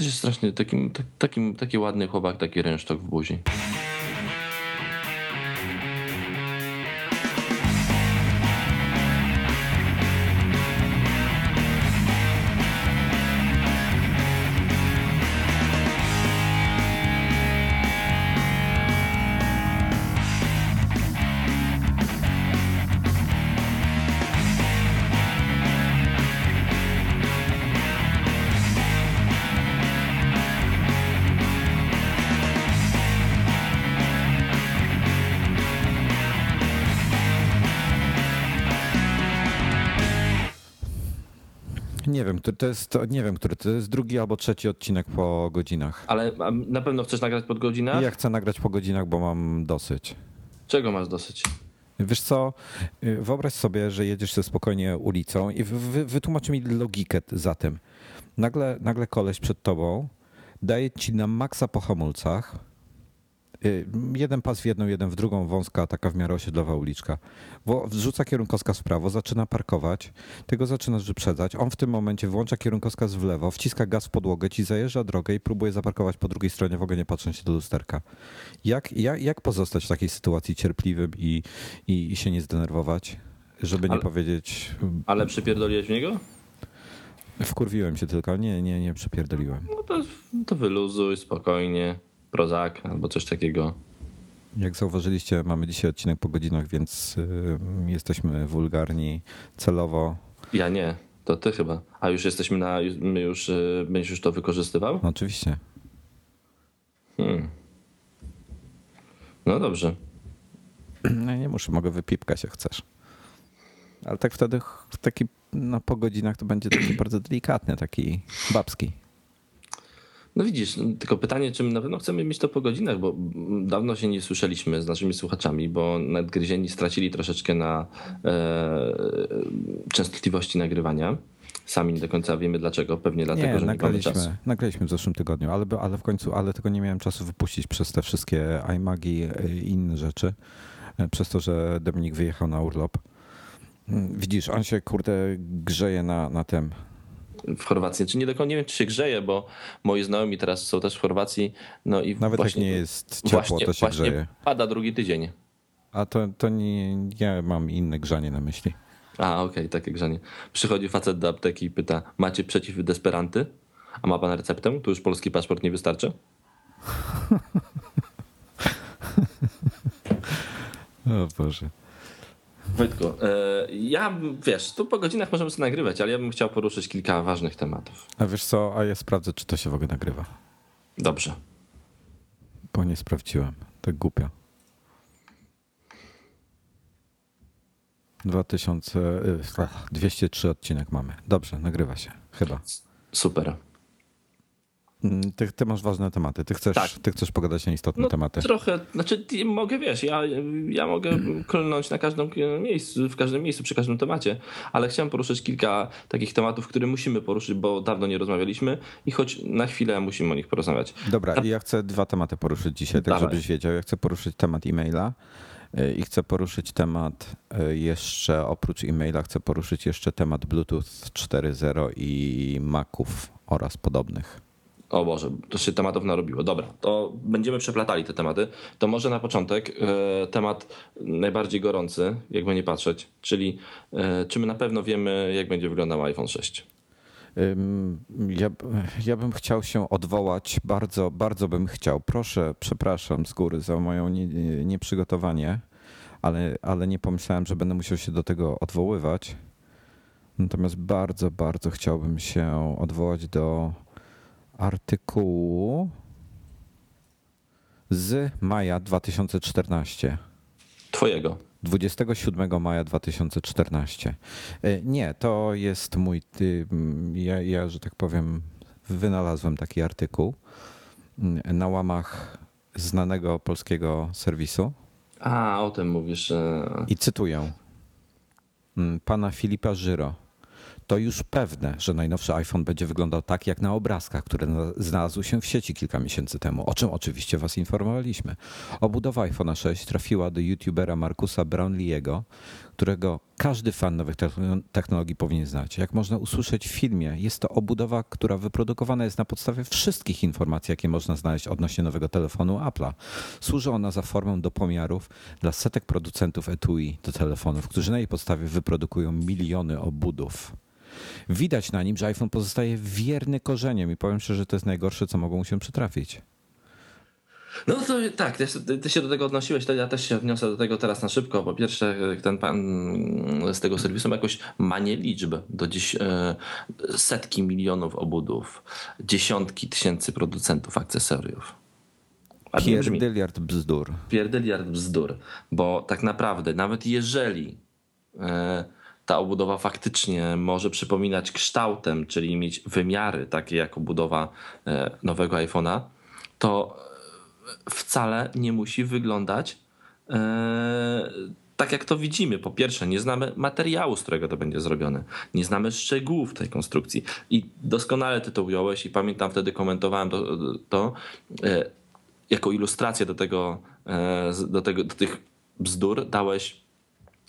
też jest strasznie takim, takim, taki ładny chłopak, taki rynsztok w buzi. Wiem, który to jest, nie wiem, który to jest drugi albo trzeci odcinek po godzinach. Ale na pewno chcesz nagrać pod godzinach? Ja chcę nagrać po godzinach, bo mam dosyć. Czego masz dosyć? Wiesz co, wyobraź sobie, że jedziesz sobie spokojnie ulicą i wy, wytłumacz mi logikę za tym. Nagle, nagle koleś przed tobą daje ci na maksa po hamulcach, jeden pas w jedną, jeden w drugą, wąska, taka w miarę osiedlowa uliczka. Wrzuca kierunkowskaz w prawo, zaczyna parkować, tego zaczynasz wyprzedzać. On w tym momencie włącza kierunkowskaz w lewo, wciska gaz w podłogę, ci zajeżdża drogę i próbuje zaparkować po drugiej stronie, w ogóle nie patrząc się do lusterka. Jak, jak, jak pozostać w takiej sytuacji cierpliwym i, i, i się nie zdenerwować, żeby nie ale, powiedzieć... Ale przypierdoliłeś w niego? Wkurwiłem się tylko, nie, nie, nie przypierdoliłem. No to, to wyluzuj spokojnie. Prozak albo coś takiego. Jak zauważyliście, mamy dzisiaj odcinek po godzinach, więc y, jesteśmy wulgarni celowo. Ja nie, to ty chyba. A już jesteśmy na. My już, y, będziesz już to wykorzystywał? No, oczywiście. Hmm. No dobrze. No nie muszę, mogę wypipkać jak chcesz. Ale tak wtedy taki no, po godzinach to będzie taki bardzo delikatny, taki babski. No widzisz, tylko pytanie, czy my na pewno chcemy mieć to po godzinach, bo dawno się nie słyszeliśmy z naszymi słuchaczami, bo nadgryzieni stracili troszeczkę na e, częstotliwości nagrywania. Sami nie do końca wiemy dlaczego, pewnie dlatego, nie, że nie mamy czasu. Nagraliśmy w zeszłym tygodniu, ale, ale w końcu, ale tego nie miałem czasu wypuścić przez te wszystkie iMagi i inne rzeczy, e, przez to, że Dominik wyjechał na urlop. Mm, widzisz, on się kurde grzeje na, na tym, w Chorwacji. Czy nie do nie wiem, czy się grzeje, bo moi znajomi teraz są też w Chorwacji. No i Nawet właśnie, jak nie jest ciepło, właśnie, to się właśnie grzeje. Pada drugi tydzień. A to, to nie, ja mam inne grzanie na myśli. A, okej, okay, takie grzanie. Przychodzi facet do apteki i pyta, macie przeciw desperanty? A ma pan receptę? Tu już polski paszport nie wystarczy? o Boże. Wojtku, e, ja wiesz, tu po godzinach możemy sobie nagrywać, ale ja bym chciał poruszyć kilka ważnych tematów. A wiesz co, a ja sprawdzę, czy to się w ogóle nagrywa. Dobrze. Bo nie sprawdziłem. Tak głupio. 2000, 203 odcinek mamy. Dobrze, nagrywa się. Chyba. Super. Mm, ty, ty, masz ważne tematy, ty chcesz, tak. ty chcesz pogadać na istotne no, tematy. Trochę, znaczy mogę, wiesz, ja, ja mogę klnąć na każdym miejscu, w każdym miejscu, przy każdym temacie, ale chciałem poruszyć kilka takich tematów, które musimy poruszyć, bo dawno nie rozmawialiśmy i choć na chwilę musimy o nich porozmawiać. Dobra, i ja chcę dwa tematy poruszyć dzisiaj, tak Dawaj. żebyś wiedział. Ja chcę poruszyć temat e-maila y, i chcę poruszyć temat y, jeszcze, oprócz e-maila, chcę poruszyć jeszcze temat Bluetooth 4.0 i Maców oraz podobnych. O Boże, to się tematów narobiło. Dobra, to będziemy przeplatali te tematy. To może na początek e, temat najbardziej gorący, jakby nie patrzeć, czyli e, czy my na pewno wiemy, jak będzie wyglądał iPhone 6? Ja, ja bym chciał się odwołać, bardzo, bardzo bym chciał. Proszę, przepraszam z góry za moją nieprzygotowanie, ale, ale nie pomyślałem, że będę musiał się do tego odwoływać. Natomiast bardzo, bardzo chciałbym się odwołać do artykułu z maja 2014. Twojego. 27 maja 2014. E, nie, to jest mój. Ja, ja, że tak powiem, wynalazłem taki artykuł mm, na łamach znanego polskiego serwisu. A, o tym mówisz. I cytuję mm, pana Filipa Żyro to już pewne, że najnowszy iPhone będzie wyglądał tak jak na obrazkach, które znalazły się w sieci kilka miesięcy temu, o czym oczywiście Was informowaliśmy. Obudowa iPhone'a 6 trafiła do youtubera Markusa Brownlee'ego, którego każdy fan nowych technologii powinien znać. Jak można usłyszeć w filmie, jest to obudowa, która wyprodukowana jest na podstawie wszystkich informacji, jakie można znaleźć odnośnie nowego telefonu Apple'a. Służy ona za formą do pomiarów dla setek producentów etui do telefonów, którzy na jej podstawie wyprodukują miliony obudów. Widać na nim, że iPhone pozostaje wierny korzeniem i powiem szczerze, że to jest najgorsze, co mogą mu się przytrafić. No to tak, ty, ty, się do tego odnosiłeś, to ja też się odniosę do tego teraz na szybko. Po pierwsze, ten pan z tego serwisu ma jakoś manię liczb do dziś e, setki milionów obudów, dziesiątki tysięcy producentów akcesoriów. Pierdyliard bzdur. Pierdyliard bzdur, bo tak naprawdę nawet jeżeli e, ta obudowa faktycznie może przypominać kształtem, czyli mieć wymiary takie jak obudowa e, nowego iPhone'a, to wcale nie musi wyglądać e, tak jak to widzimy. Po pierwsze, nie znamy materiału, z którego to będzie zrobione. Nie znamy szczegółów tej konstrukcji. I doskonale ty to ująłeś i pamiętam wtedy komentowałem to, to e, jako ilustrację do tego, e, do tego, do tych bzdur dałeś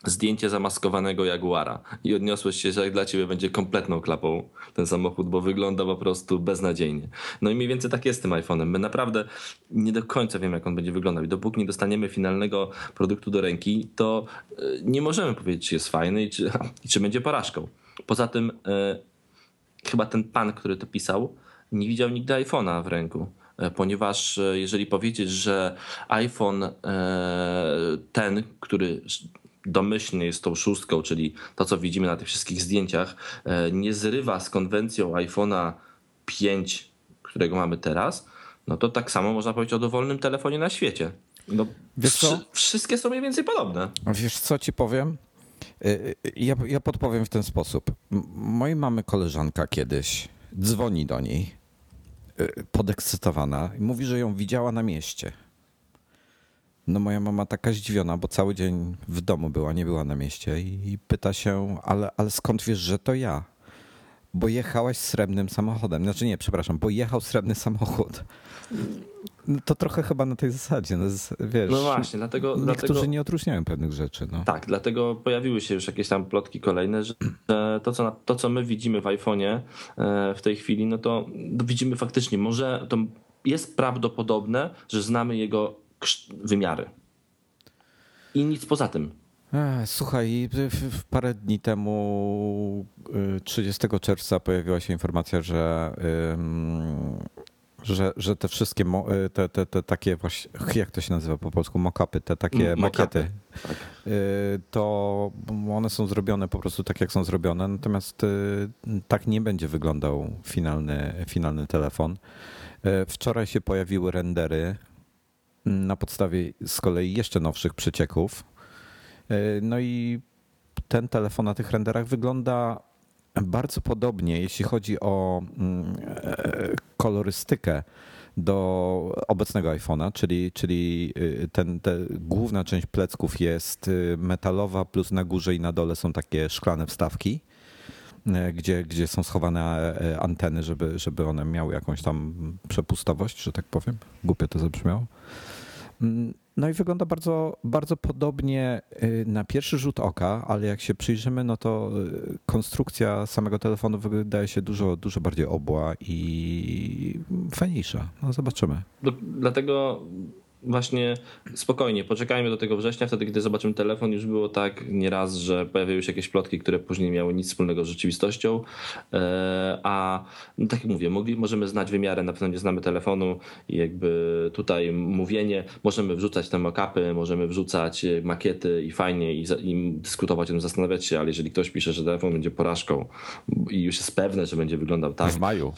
zdjęcie zamaskowanego Jaguara i odniosłeś się, że dla ciebie będzie kompletną klapą ten samochód, bo wygląda po prostu beznadziejnie. No i mniej więcej tak jest z tym iPhone'em. My naprawdę nie do końca wiemy, jak on będzie wyglądał i dopóki nie dostaniemy finalnego produktu do ręki, to e, nie możemy powiedzieć, czy jest fajny i czy, i czy będzie porażką. Poza tym e, chyba ten pan, który to pisał, nie widział nigdy iPhone'a w ręku e, ponieważ jeżeli powiedzieć, że iPhone ten, który domyślnie jest tą szóstką, czyli to, co widzimy na tych wszystkich zdjęciach, e, nie zrywa z konwencją iPhone'a 5, którego mamy teraz, no to tak samo można powiedzieć o dowolnym telefonie na świecie. No, Wiesz co? Wszystkie są mniej więcej podobne. Wiesz co ci powiem? E, e, ja, ja podpowiem w ten sposób. Mojej mamy koleżanka kiedyś dzwoni do niej podekscytowana i mówi, że ją widziała na mieście. No moja mama taka zdziwiona, bo cały dzień w domu była, nie była na mieście i pyta się, ale, ale skąd wiesz, że to ja? Bo jechałaś srebrnym samochodem. Znaczy nie, przepraszam, bo jechał srebrny samochód. No to trochę chyba na tej zasadzie, no, wiesz. No właśnie, dlatego... Niektórzy dlatego, nie odróżniają pewnych rzeczy. No. Tak, dlatego pojawiły się już jakieś tam plotki kolejne, że to, co, to, co my widzimy w iPhone'ie e, w tej chwili, no to widzimy faktycznie, może to jest prawdopodobne, że znamy jego wymiary. I nic poza tym. Słuchaj, parę dni temu, 30 y, czerwca, pojawiła się informacja, że, że, że te wszystkie, y, te, te, te takie właśnie, jak to się nazywa po polsku, mock-upy, te takie makiety, tak. Y, to one są zrobione po prostu tak, jak są zrobione, natomiast tak nie będzie wyglądał finalny, finalny telefon. Wczoraj się pojawiły rendery na podstawie z kolei jeszcze nowszych przecieków. E, no i ten telefon na tych renderach wygląda bardzo podobnie, jeśli chodzi o mm, e, kolorystykę do obecnego iPhone'a, czyli, czyli y, ten, te, główna część plecków jest y, metalowa, plus na górze i na dole są takie szklane wstawki. E, gdzie, gdzie są schowane e, anteny, żeby, żeby one miały jakąś tam przepustowość, że tak powiem. Głupio to zabrzmiało. Mm, no i wygląda bardzo, bardzo podobnie na pierwszy rzut oka, ale jak się przyjrzymy, no to konstrukcja samego telefonu wydaje się dużo, dużo bardziej obła i fajniejsza. No zobaczymy. Dlatego właśnie spokojnie, poczekajmy do tego września, wtedy kiedy zobaczymy telefon, już było tak nieraz, że pojawiły się jakieś plotki, które później miały nic wspólnego z rzeczywistością, e, a no tak jak mówię, mogli, możemy znać wymiary, na pewno nie znamy telefonu i jakby tutaj mówienie, możemy wrzucać te mockupy, możemy wrzucać makiety i fajnie i, i dyskutować o tym, zastanawiać się, ale jeżeli ktoś pisze, że telefon będzie porażką i już jest pewne, że będzie wyglądał tak. W maju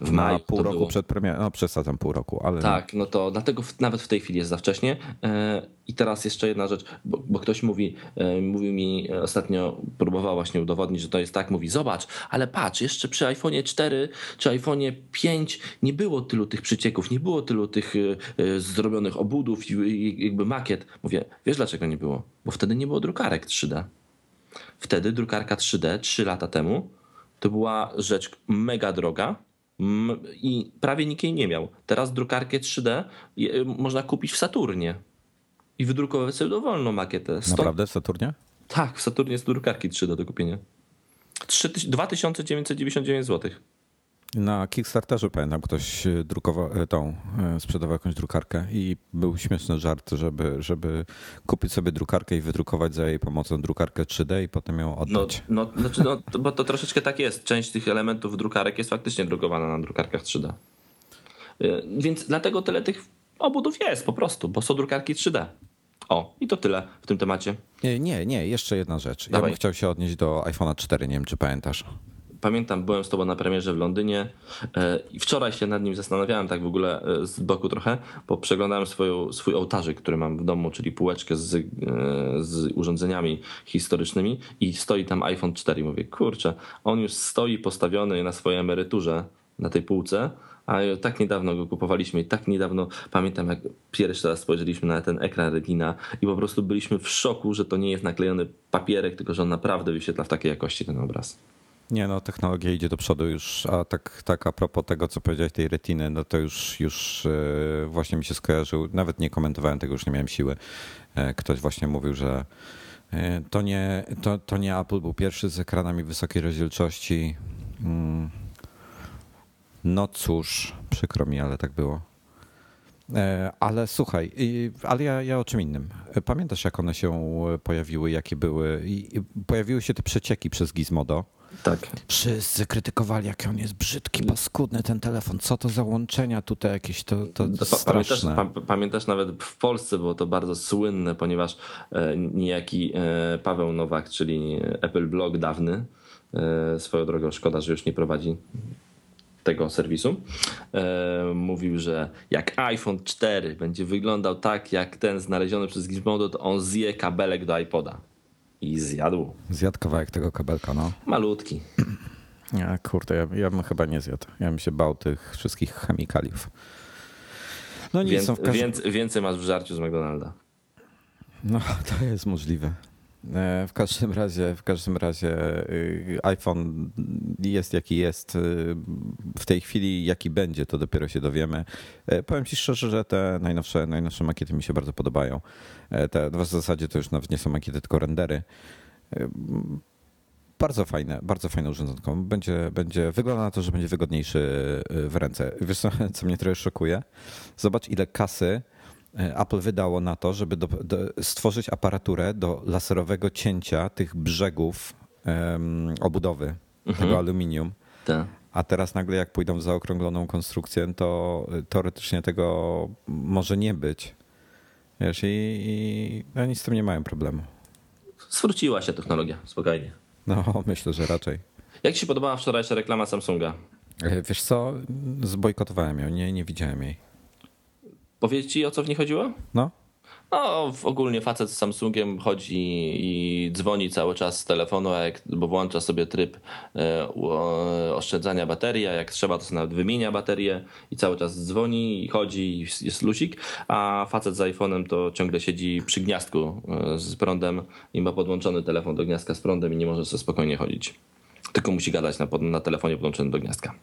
w maju. pół roku było. przed premierą, no przesadzam pół roku, ale... Tak, no to dlatego w, nawet w tej chwili jest za wcześnie. E, I teraz jeszcze jedna rzecz, bo, bo ktoś mówi, e, mówił mi ostatnio, próbował właśnie udowodnić, że to jest tak, mówi zobacz, ale patrz, jeszcze przy iPhone'ie 4 czy iPhone'ie 5 nie było tylu tych przycieków, nie było tylu tych e, zrobionych obudów i jakby makiet. Mówię, wiesz dlaczego nie było? Bo wtedy nie było drukarek 3D. Wtedy drukarka 3D 3 lata temu to była rzecz mega droga, i prawie nikt jej nie miał. Teraz drukarkę 3D można kupić w Saturnie i wydrukować sobie dowolną makietę. Stąd... Naprawdę w Saturnie? Tak, w Saturnie jest drukarki 3 do kupienia. 2999 zł. Na Kickstarterze pamiętam, ktoś e, drukował e, tą, e, sprzedawał jakąś drukarkę i był śmieszny żart, żeby, żeby kupić sobie drukarkę i wydrukować za jej pomocą drukarkę 3D i potem ją No, oddać. no, znaczy, no, to- bo to troszeczkę tak jest. Część tych elementów drukarek jest faktycznie drukowana na drukarkach 3D. Y, Więc dlatego tyle tych obudów jest po prostu, bo są drukarki 3D. O, i to tyle w tym temacie. Nie, nie, nie, jeszcze jedna rzecz. Ja Dawaj. bym chciał się odnieść do iPhone'a 4, nie wiem czy pamiętasz. Pamiętam, byłem z tobą na premierze w Londynie e, i wczoraj się nad nim zastanawiałem tak w ogóle e, z boku trochę, bo przeglądałem swoją, swój ołtarzyk, który mam w domu, czyli półeczkę z, e, z urządzeniami historycznymi i stoi tam iPhone 4 i mówię, kurczę, on już stoi postawiony na swojej emeryturze na tej półce, a tak niedawno go kupowaliśmy i tak niedawno pamiętam, jak pierwszy raz spojrzeliśmy na ten ekran Retina i po prostu byliśmy w szoku, że to nie jest naklejony papierek, tylko że on naprawdę wyświetla w takiej jakości ten obraz. Nie, no technologia idzie do przodu już, a tak, tak a propos tego, co powiedziałeś, tej retiny, no to już, już e, właśnie mi się skojarzył, nawet nie komentowałem tego, już nie miałem siły. E, Ktoś właśnie mówił, że e, to nie, to, to nie Apple był pierwszy z ekranami wysokiej rozdzielczości. Mm. No cóż, przykro mi, ale tak było. Ale słuchaj, ale ja, ja o czym innym. Pamiętasz, jak one się pojawiły, jakie były? Pojawiły się te przecieki przez Gizmodo. Tak. Wszyscy krytykowali, jak on jest brzydki, paskudny ten telefon. Co to za łączenia tutaj jakieś, to, to, to Pa- Pamiętasz, pamiętasz nawet w Polsce było to bardzo słynne, ponieważ e, niejaki e, Paweł Nowak, czyli Apple Blog dawny, e, swoją drogą szkoda, że już nie prowadzi tego serwisu, e, mówił, że jak iPhone 4 będzie wyglądał tak jak ten znaleziony przez Gizmodo, to on zje kabelek do iPoda. I zjadł. Zjadł kawałek tego kabelka, no. Malutki. Ja, kurde, ja, ja bym chyba nie zjadł. Ja bym się bał tych wszystkich chemikaliów. No nic, Więc, no, w każdym... więc, więcej masz w żarciu z McDonalda. No, to jest możliwe. E, W każdym razie, w każdym razie y, iPhone jest jaki jest. y, W tej chwili jaki będzie, to dopiero się dowiemy. E, Powiem ci szczerze, że te najnowsze, najnowsze makiety mi się bardzo podobają. E, Te w zasadzie to już nawet nie są makiety, tylko rendery. Bardzo fajne, bardzo fajne urządzonko. Będzie, będzie, wygląda na to, że będzie wygodniejszy y, w ręce. Wiesz co, co mnie trochę szokuje? Zobacz ile kasy Apple wydało na to, żeby do, do, stworzyć aparaturę do laserowego cięcia tych brzegów em, obudowy, tego aluminium. Tak. A teraz nagle jak pójdą w zaokrągloną konstrukcję, to teoretycznie tego może nie być. Wiesz, i, i oni z tym nie mają problemu. Zwróciła się technologia, spokojnie. No, myślę, że raczej. Jak ci się podobała wczorajsza reklama Samsunga? E, Wiesz co, zbojkotowałem ją, nie, nie widziałem jej. Powiedz ci, o co w niej chodziło? No, No, ogólnie facet z Samsungiem chodzi i dzwoni cały czas z telefonu, jak, bo włącza sobie tryb e, oszczędzania baterii, a jak trzeba, to sobie nawet wymienia baterię i cały czas dzwoni i chodzi i jest- lusik, a facet z iPhone'em to ciągle siedzi przy gniazdku e, z prądem i ma podłączony telefon do gniazdka z prądem i nie może sobie spokojnie chodzić. Tylko musi gadać na, na telefonie podłączonym do gniazdka.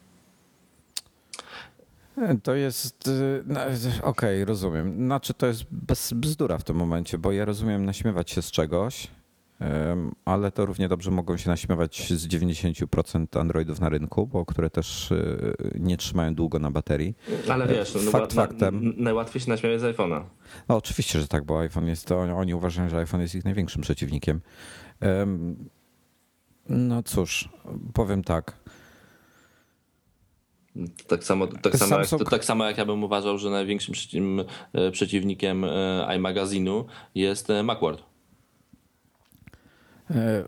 To jest. no, Okej, rozumiem. Znaczy, to jest bez bzdura w tym momencie, bo ja rozumiem naśmiewać się z czegoś, ale to równie dobrze mogą się naśmiewać z 90% Androidów na rynku, bo które też y, nie trzymają długo na baterii. Ale wiesz, no, Fakt na, faktem. najłatwiej się naśmiewać z iPhone'a. No, oczywiście, że tak, bo iPhone jest to. Oni uważają, że iPhone jest ich największym przeciwnikiem. Em, No cóż, powiem tak. Tak samo, tak, samo jak, tak samo jak ja bym uważał, że największym przeci- przeciwnikiem e, iMagazynu jest e, Macworld. E,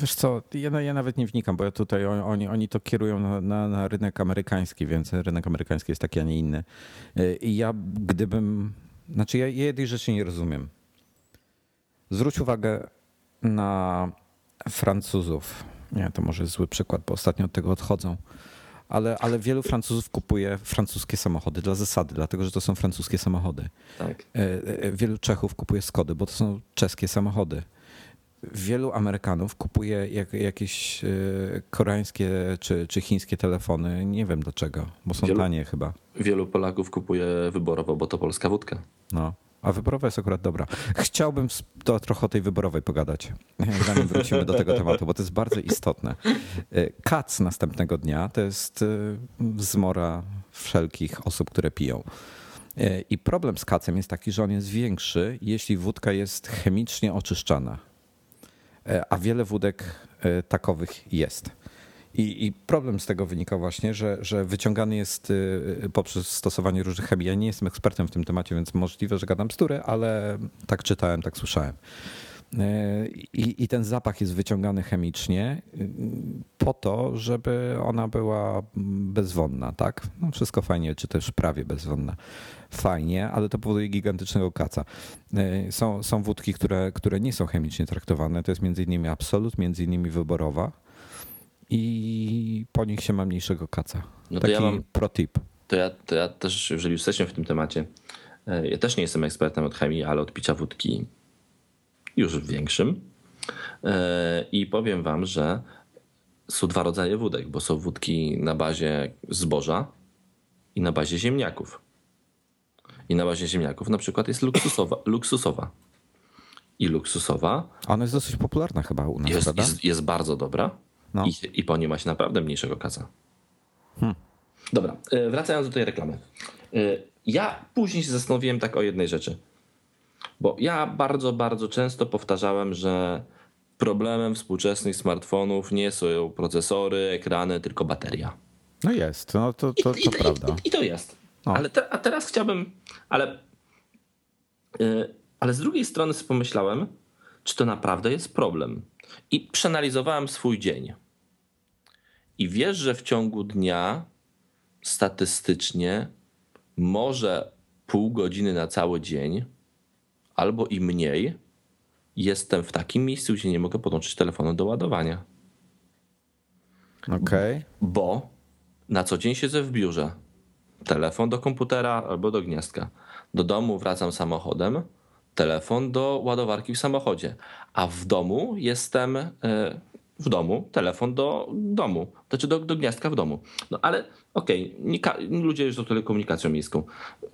Wiesz co, ja, ja nawet nie wnikam, bo ja tutaj on- oni, oni to kierują na, na, na rynek amerykański, więc rynek amerykański jest taki, a nie inny. I ja gdybym, znaczy ja jednej rzeczy nie rozumiem. Zwróć uwagę na Francuzów. Nie, to może zły przykład, bo ostatnio od tego odchodzą. Ale, ale wielu Francuzów kupuje francuskie samochody dla zasady, dlatego że to są francuskie samochody. Tak. E, e, Wielu Czechów kupuje Skody, bo to są czeskie samochody. Wielu Amerykanów kupuje jak, jakieś e, koreańskie czy, czy chińskie telefony. Nie wiem dlaczego, bo są Wielu- tanie chyba. Wielu Polaków kupuje wyborowo, bo to polska wódka. No. A wyborowa jest akurat dobra. Chciałbym to, trochę o tej wyborowej pogadać, zanim wrócimy do tego tematu, bo to jest bardzo istotne. Kac następnego dnia to jest zmora wszelkich osób, które piją. I problem z kacem jest taki, że on jest większy, jeśli wódka jest chemicznie oczyszczana. A wiele wódek takowych jest. I, I, problem z tego wynika właśnie, że, że wyciągany jest y, poprzez stosowanie różnych chemii. Ja nie jestem ekspertem w tym temacie, więc możliwe, że gadam bzdury, ale tak czytałem, tak słyszałem. Y, I, I, ten zapach jest wyciągany chemicznie y, po to, żeby ona była bezwonna, tak? No wszystko fajnie, czy też prawie bezwonna. Fajnie, ale to powoduje gigantycznego kaca. Są, są wódki, które, które nie są chemicznie traktowane. To jest między innymi Absolut, między innymi wyborowa i po nich się ma mniejszego kaca. No Taki ja mam, pro tip. To ja, to ja też, jeżeli jesteśmy w tym temacie, e, ja też nie jestem ekspertem od chemii, ale od picia wódki już większym. E, I powiem wam, że są dwa rodzaje wódek, bo są wódki na bazie zboża i na bazie ziemniaków. I na bazie ziemniaków na przykład jest luksusowa. luksusowa. I luksusowa. Ona jest dosyć popularna chyba u nas, jest? Jest, jest bardzo dobra. No. I, I po niej ma się naprawdę mniejszego kaca. Hmm. Dobra, e, wracając do tej reklamy. E, ja później się zastanowiłem tak o jednej rzeczy. Bo ja bardzo, bardzo często powtarzałem, że problemem współczesnych smartfonów nie są procesory, ekrany, tylko bateria. No jest, no to, to, to, I, to prawda. I, I, to jest. Ale te, a teraz chciałbym, ale, yy, ale z drugiej strony pomyślałem, czy to naprawdę jest problem. I przeanalizowałem swój dzień. I wiesz, że w ciągu dnia statystycznie może pół godziny na cały dzień albo i mniej jestem w takim miejscu, gdzie nie mogę podłączyć telefonu do ładowania. Okej. Okay. Bo na co dzień siedzę w biurze. Telefon do komputera albo do gniazdka. Do domu wracam samochodem, telefon do ładowarki w samochodzie. A w domu jestem e, w domu, telefon do domu, znaczy do, do gniazdka w domu. No ale okej, okay, ludzie już do telekomunikacją miejską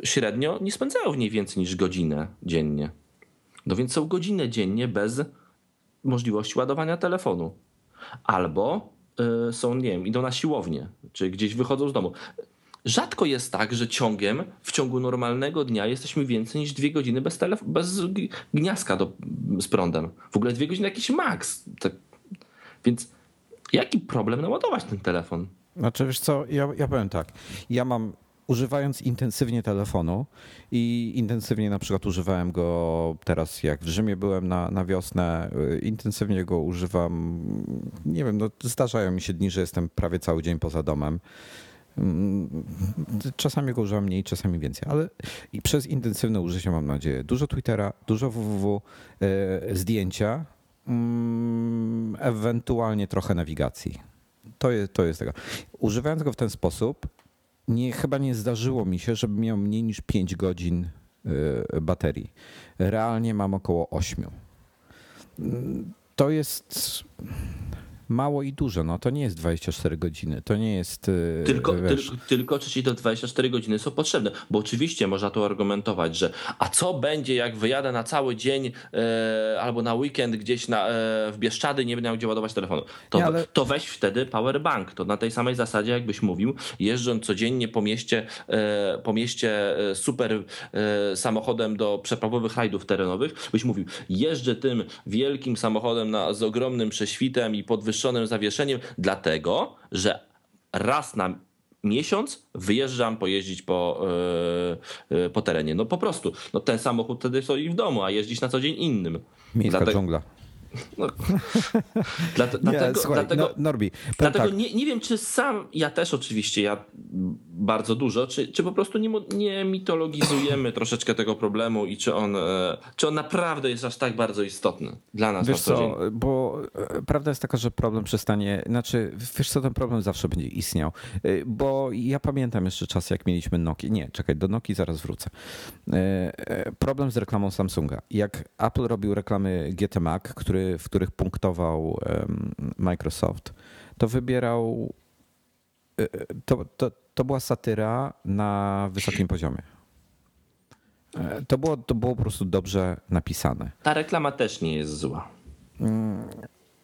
średnio nie spędzają w niej więcej niż godzinę dziennie. No więc są godziny dziennie bez możliwości ładowania telefonu. Albo y, są, nie wiem, idą na siłownię, czy gdzieś wychodzą z domu. Rzadko jest tak, że ciągiem w ciągu normalnego dnia jesteśmy więcej niż dwie godziny bez, telef- bez gniazdka do, z prądem. W ogóle dwie godziny jakiś maks. Tak więc jaki problem naładować ten telefon? Znaczy wiesz co, ja, ja powiem tak. Ja mam używając intensywnie telefonu i intensywnie na przykład używałem go teraz jak w Rzymie byłem na, na wiosnę, y, intensywnie go używam, nie wiem, no zdarzają mi się dni, że jestem prawie cały dzień poza domem. Mm, czasami go używam mniej, czasami więcej, ale i przez intensywne użycie mam nadzieję. Dużo Twittera, dużo www, y, zdjęcia, ewentualnie trochę nawigacji. To jest, to jest tego. Używając go w ten sposób, nie, chyba nie zdarzyło mi się, żebym miał mniej niż 5 godzin y, baterii. Realnie mam około 8. Mm, to jest mało i dużo. No to nie jest 24 godziny. To nie jest. Y, tylko, tylko, tylko czy ci te 24 godziny są potrzebne? Bo oczywiście można tu argumentować, że a co będzie, jak wyjadę na cały dzień e, albo na weekend gdzieś na, e, w Bieszczady, nie będę miał gdzie ładować telefonu. To, nie, ale... to weź wtedy powerbank. To na tej samej zasadzie, jakbyś mówił, jeżdżąc codziennie po mieście, e, po mieście e, super e, samochodem do przeprawowych rajdów terenowych, byś mówił, jeżdżę tym wielkim samochodem na, z ogromnym prześwitem i podwyższonym zawieszeniem, dlatego że raz na miesiąc wyjeżdżam pojeździć po, yy, po terenie. No po prostu. No ten samochód wtedy stoi w domu, a jeździć na co dzień innym. Miejska dlatego, dżungla. No, dlatego, nie, dlatego, słuchaj, dlatego, no, Norbi, dlatego tak. nie, nie wiem, czy sam, ja też oczywiście, ja bardzo dużo, czy, czy po prostu nie, nie mitologizujemy troszeczkę tego problemu i czy on, e, czy on naprawdę jest aż tak bardzo istotny dla nas wiesz na co, bo e, prawda jest taka, że problem przestanie, znaczy wiesz co, ten problem zawsze będzie istniał, e, bo ja pamiętam jeszcze czas, jak mieliśmy Nokia, nie, czekaj, do Nokii zaraz wrócę. Problem z reklamą Samsunga. Jak Apple robił reklamy GT Mac, który, w których punktował Microsoft, to wybierał to, to, to była satyra na wysokim poziomie. E, to było, to było po prostu dobrze napisane. Ta reklama też nie jest zła.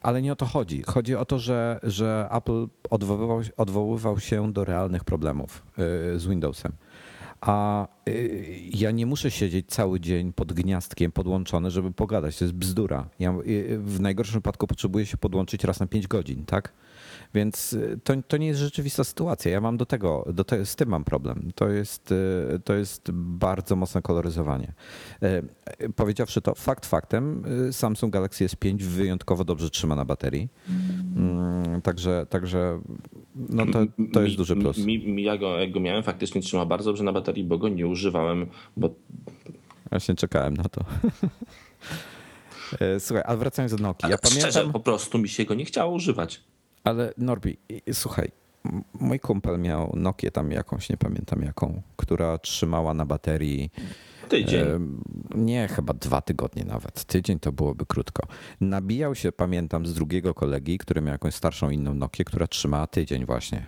Ale nie o to chodzi. Chodzi o to, że, że Apple odwoływał, odwoływał się do realnych problemów z Windowsem. A y, ja nie muszę siedzieć cały dzień pod gniazdkiem podłączony, żeby pogadać. To jest bzdura. Ja y, w najgorszym wypadku potrzebuję się podłączyć raz na 5 godzin, tak? Więc y, to, to nie jest rzeczywista sytuacja. Ja mam do tego, do te, z tym mam problem. To jest, y, to jest bardzo mocne koloryzowanie. Y, powiedziawszy to, fakt faktem, Samsung Galaxy S5 wyjątkowo dobrze trzyma na baterii. Mm, także, także no to, to jest mi, duży plus. Mi, mi, ja go, jak go miałem, faktycznie trzyma bardzo dobrze na baterii, bo go nie używałem, bo Właśnie czekałem na to. Słuchaj, ale wracając do Nokia. Ja pamiętam... Szczerze, po prostu mi się go nie chciało używać. Ale Norbi, słuchaj, mój kumpel miał Nokię tam jakąś, nie pamiętam jaką, która trzymała na baterii. Tydzień. Nie, chyba dwa tygodnie nawet. Tydzień to byłoby krótko. Nabijał się, pamiętam, z drugiego kolegi, który miał jakąś starszą inną Nokię, która trzymała tydzień właśnie.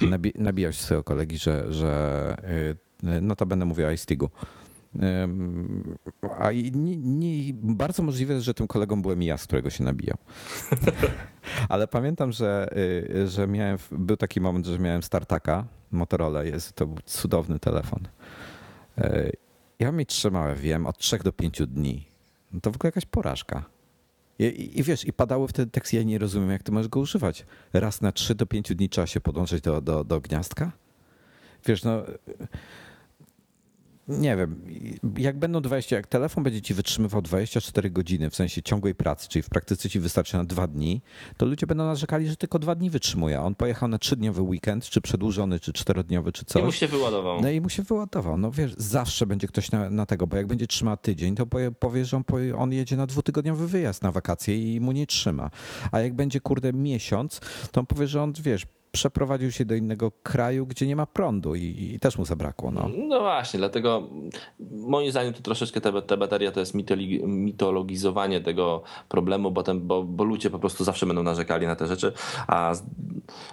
Nabi nabijał się z swojego kolegi, że, że y, no to będę mówił o iStigu a nie, nie, bardzo możliwe, że tym kolegą byłem ja, z którego się nabijał. Ale pamiętam, że, y, że miałem, był taki moment, że miałem startaka Motorola, jest, to był cudowny telefon. E, ja mi trzymałem, wiem, od 3 do 5 dni. No to w ogóle jakaś porażka. I, i, I, wiesz, i padały wtedy teksty, ja nie rozumiem, jak ty możesz go używać. Raz na 3 do 5 dni trzeba się podłączyć do, do, do gniazdka? Wiesz, no nie wiem, jak będą 20, jak telefon będzie ci wytrzymywał 24 godziny w sensie ciągłej pracy, czyli w praktyce ci wystarczy na dwa dni, to ludzie będą narzekali, że tylko dwa dni wytrzymuje. On pojechał na trzydniowy weekend, czy przedłużony, czy czterodniowy, czy coś. I mu się wyładował. No i mu się wyładował. No wiesz, zawsze będzie ktoś na, na tego, bo jak będzie trzymał tydzień, to powie, powie że on, powie, on jedzie na dwutygodniowy wyjazd na wakacje i mu nie trzyma. A jak będzie kurde miesiąc, to on powie, że on, wiesz, przeprowadził się do innego kraju, gdzie nie ma prądu i, i też mu zabrakło. No. no właśnie, dlatego moim zdaniem to troszeczkę ta, ta bateria to jest mitologizowanie tego problemu, bo, ten, bo, bo ludzie po prostu zawsze będą narzekali na te rzeczy, a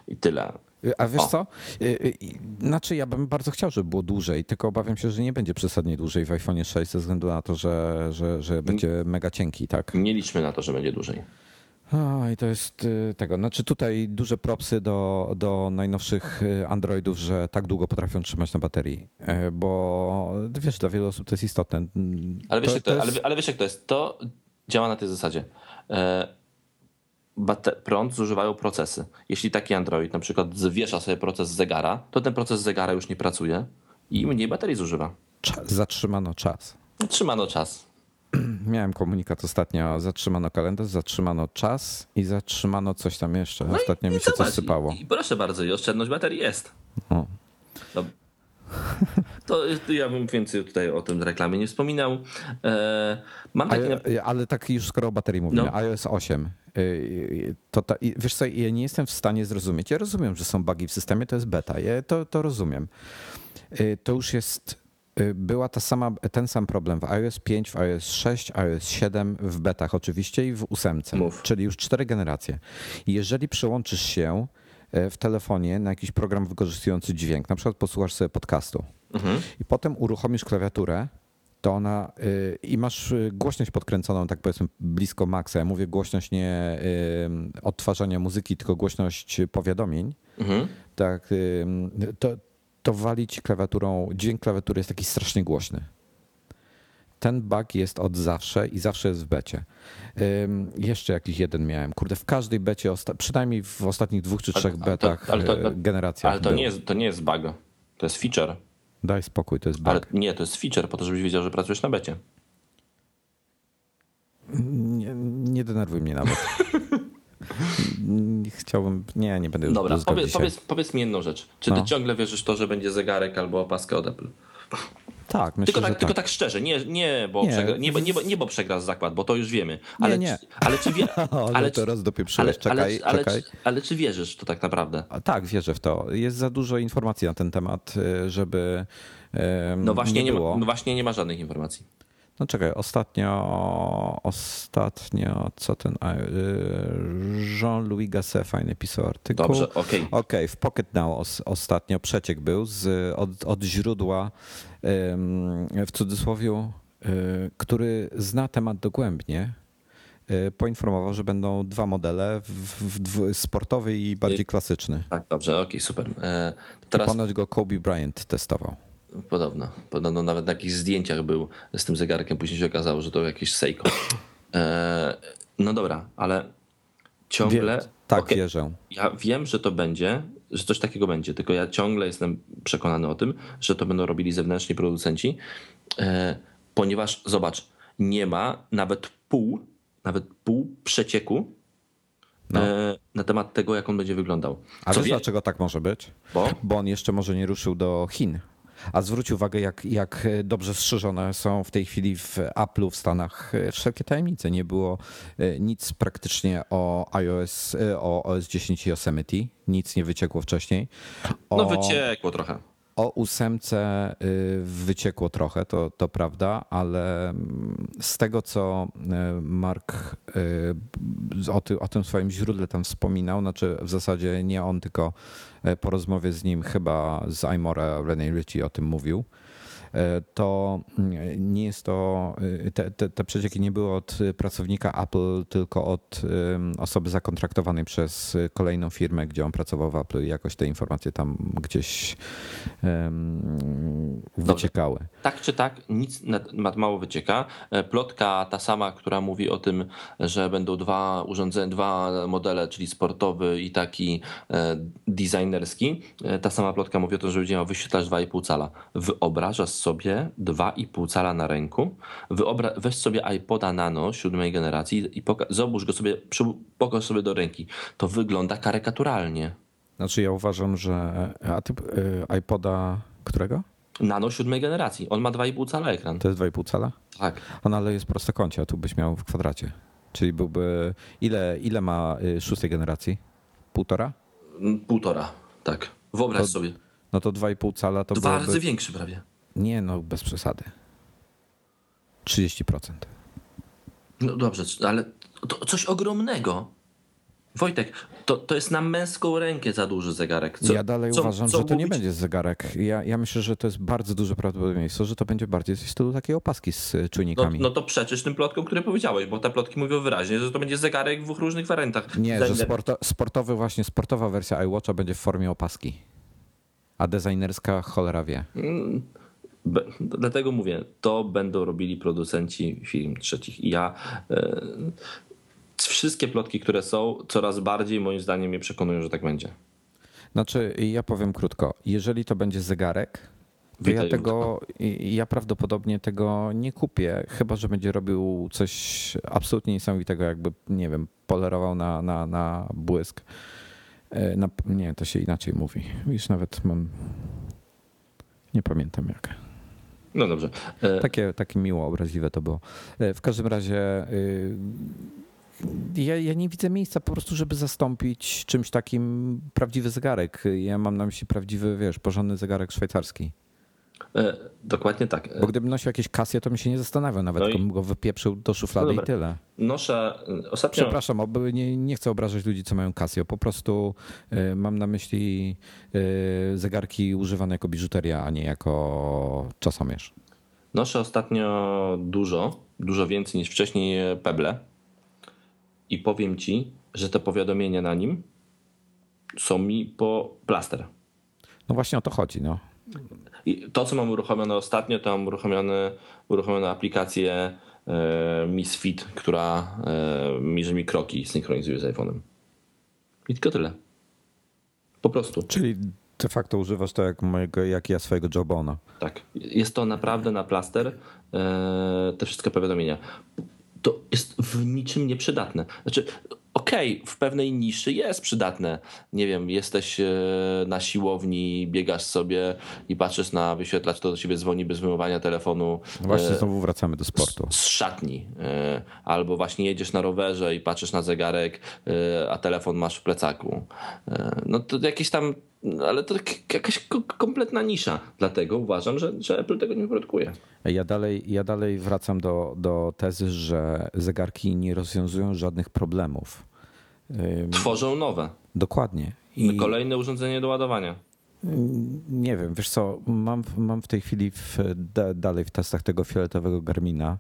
i tyle. A wiesz o. co? Y, y, znaczy ja bym bardzo chciał, żeby było dłużej, tylko obawiam się, że nie będzie przesadnie dłużej w iPhone 6 ze względu na to, że, że, że będzie mega cienki, tak? Nie liczmy na to, że będzie dłużej. I to jest y, tego. Znaczy tutaj duże propsy do, do najnowszych y, Androidów, że tak długo potrafią trzymać na baterii, e, bo wiesz, dla wielu osób to jest istotne. Ale wiesz, to, jak, to, to jest... ale, ale wiesz jak to jest? To działa na tej zasadzie. E, prąd zużywają procesy. Jeśli taki Android na przykład zwiesza sobie proces zegara, to ten proces zegara już nie pracuje i mniej baterii zużywa. zatrzymano czas. Zatrzymano czas. miałem komunikat ostatnio, zatrzymano kalendarz, zatrzymano czas i zatrzymano coś tam jeszcze. No ostatnio i, mi się coś sypało. I, proszę bardzo, i oszczędność baterii jest. O. To, to, ja bym więcej tutaj o tym reklamie nie wspominał. E, mam taki... ale, ale tak już skoro o baterii mówimy, no. iOS 8. E, to ta, wiesz co, ja nie jestem w stanie zrozumieć. Ja rozumiem, że są bugi w systemie, to jest beta. Ja to, to rozumiem. E, to już jest Y, była ta sama, ten sam problem w iOS 5, w iOS 6, iOS 7, w betach oczywiście i w 8, Mów. czyli już cztery generacje. Jeżeli przełączysz się y, w telefonie na jakiś program wykorzystujący dźwięk, na przykład posłuchasz sobie podcastu mhm. i potem uruchomisz klawiaturę, to ona yy, i masz głośność podkręconą, tak powiedzmy, blisko maksa. Ja mówię głośność nie odtwarzania muzyki, tylko głośność powiadomień. Mhm. Tak, to, to wali ci klawiaturą, dźwięk klawiatury jest taki strasznie głośny. Ten bug jest od zawsze i zawsze jest w becie. Jeszcze jakiś jeden miałem. Kurde, w każdej becie, przynajmniej w ostatnich dwóch czy trzech betach ale to, ale to, generacjach. Ale to nie, jest, to nie jest bug, to jest feature. Daj spokój, to jest bug. Ale nie, to jest feature, po to, żebyś wiedział, że pracujesz na becie. Nie, nie denerwuj mnie nawet. Chciałbym. Nie, nie będę już Dobra, powiedz, powiedz, powiedz, mi jedną rzecz. Czy ty no. ciągle wierzysz w to, że będzie zegarek albo opaskę od Apple? Tak, myślę, tylko tak, tak. Tylko tak szczerze, nie, nie, bo nie. Przegra, nie, nie, nie, bo przegrasz zakład, bo to już wiemy. Ale, nie, nie. Czy, ale czy wie, ale, to raz dopieprzyłeś, czekaj, ale, czekaj. Ale, ale, czy wierzysz to tak naprawdę? Tak, wierzę w to. Jest za dużo informacji na ten temat, y, żeby no właśnie nie, nie ma, no właśnie nie ma żadnych informacji. No czekaj, ostatnio, ostatnio, co ten e, Jean-Louis Gasset fajny pisał artykuł. Dobrze, okej. Okej, okay, w Pocket Now os, ostatnio przeciek był z, od, od źródła w cudzysłowie, który zna temat dogłębnie, poinformował, że będą dwa modele, w, w, sportowy i bardziej klasyczny. Tak, dobrze, okej, okay, super. Teraz... ponoć go Kobe Bryant testował. Podobno. Podobno nawet na jakichś zdjęciach był z tym zegarkiem. Później się okazało, że to jakiś Seiko. E, no dobra, ale ciągle. Wie, tak, okay, wierzę. Ja wiem, że to będzie, że coś takiego będzie, tylko ja ciągle jestem przekonany o tym, że to będą robili zewnętrzni producenci, e, ponieważ zobacz, nie ma nawet pół, nawet pół przecieku no. E, na temat tego, jak on będzie wyglądał. A wiesz, wie... dlaczego tak może być? Bo? Bo on jeszcze może nie ruszył do Chin. A zwróć uwagę, jak, jak dobrze strzeżone są w tej chwili w Apple'u w Stanach wszelkie tajemnice. Nie było e, nic praktycznie o iOS, e, o OS 10 i Yosemite. Nic nie wyciekło wcześniej. O... No wyciekło trochę. O ósemce y, wyciekło trochę, to, to prawda, ale mm, z tego, co y, Mark y, o, ty, o tym swoim źródle tam wspominał, znaczy w zasadzie nie on, tylko po rozmowie z nim chyba z Imora René Ritchie o tym mówił, to mm, nie jest to, e, te, te, te przecieki nie były od pracownika Apple, tylko od osoby zakontraktowanej przez kolejną firmę, gdzie on pracował w Apple i jakoś te informacje tam gdzieś um, wyciekały. Dobrze. Tak czy tak, nic mało wycieka. E, plotka ta sama, która mówi o tym, że będą dwa urządzenia, dwa modele, czyli sportowy i taki designerski. Ta sama plotka mówi o tym, że będzie miał wyświetlacz 2,5 cala. Wyobrażasz sobie 2,5 cala na ręku, wyobra- weź sobie iPoda Nano siódmej generacji i poka- zobacz go sobie, pokaż sobie do ręki. To wygląda karykaturalnie. Znaczy ja uważam, że a ty y, iPoda którego? Nano siódmej generacji. On ma 2,5 cala ekran. To jest 2,5 cala? Tak. On ale jest prostokącie, a tu byś miał w kwadracie. Czyli byłby. Ile, ile ma y, szóstej generacji? Półtora? Mm, półtora, tak. Wyobraź to, sobie. No to 2,5 cala to Dwa byłoby... razy większy prawie. Nie, no bez przesady. 30%. No dobrze, ale to coś ogromnego. Wojtek, to, to jest na męską rękę za duży zegarek. Co, ja dalej co, uważam, co że to mówić? nie będzie zegarek. Ja, ja myślę, że to jest bardzo duże prawdopodobieństwo, że to będzie bardziej z stylu takiej opaski z czujnikami. No, no to przeczysz tym plotkom, które powiedziałeś, bo te plotki mówią wyraźnie, że to będzie zegarek w dwóch różnych wariantach. Nie, że sporto, sportowy właśnie, sportowa wersja iWatcha będzie w formie opaski. A designerska cholera wie. Mm. Dlatego mówię, to będą robili producenci firm trzecich. I ja e, wszystkie plotki, które są, coraz bardziej moim zdaniem mnie przekonują, że tak będzie. Znaczy, ja powiem krótko. Jeżeli to będzie zegarek, to ja tego, ja prawdopodobnie tego nie kupię, chyba że będzie robił coś absolutnie niesamowitego, jakby, nie wiem, polerował na, na, na błysk. E, na, nie, to się inaczej mówi. Już nawet mam. Nie pamiętam jak. No dobrze. E, takie, takie miło obraźliwe to było. E, w każdym razie y, ja, ja, nie widzę miejsca po prostu, żeby zastąpić czymś takim prawdziwy zegarek. Ja mam na myśli prawdziwy, wiesz, porządny zegarek szwajcarski. E, dokładnie tak. Bo gdybym nosił jakieś kasje, to mi się nie zastanawiał nawet, no i... go wypieprzył do szuflady no i tyle. Noszę ostatnio... Przepraszam, nie, nie chcę obrażać ludzi, co mają kasję. Po prostu y, mam na myśli y, zegarki używane jako biżuteria, a nie jako czasomierz. Noszę ostatnio dużo, dużo więcej niż wcześniej Peble i powiem ci, że te powiadomienia na nim są mi po plaster. No właśnie o to chodzi, no. I to, co mam uruchomione ostatnio, to mam uruchomione, uruchomione aplikację e, Miss Fit, która e, mierzy mi kroki synchronizuje z iPhone'em. I tylko tyle. Po prostu. Czyli de facto używasz to jak, mojego, jak ja swojego Jobona. Tak. Jest to naprawdę na plaster e, te wszystkie powiadomienia. To jest w niczym nieprzydatne. Znaczy, okej, okay, w pewnej niszy jest przydatne. Nie wiem, jesteś e, na siłowni, biegasz sobie i patrzysz na wyświetlacz, to do ciebie dzwoni bez wyjmowania telefonu. No właśnie znowu wracamy do sportu. Z, z szatni. E, albo właśnie jedziesz na rowerze i patrzysz na zegarek, e, a telefon masz w plecaku. No to jakieś tam ale to tak jakaś kompletna nisza. Dlatego uważam, że, że Apple tego nie produkuje. Ja dalej, ja dalej wracam do, do tezy, że zegarki nie rozwiązują żadnych problemów. Tworzą nowe. Dokładnie. I kolejne urządzenie do ładowania. Nie wiem, wiesz co, mam, mam w tej chwili w, dalej w testach tego fioletowego Garmina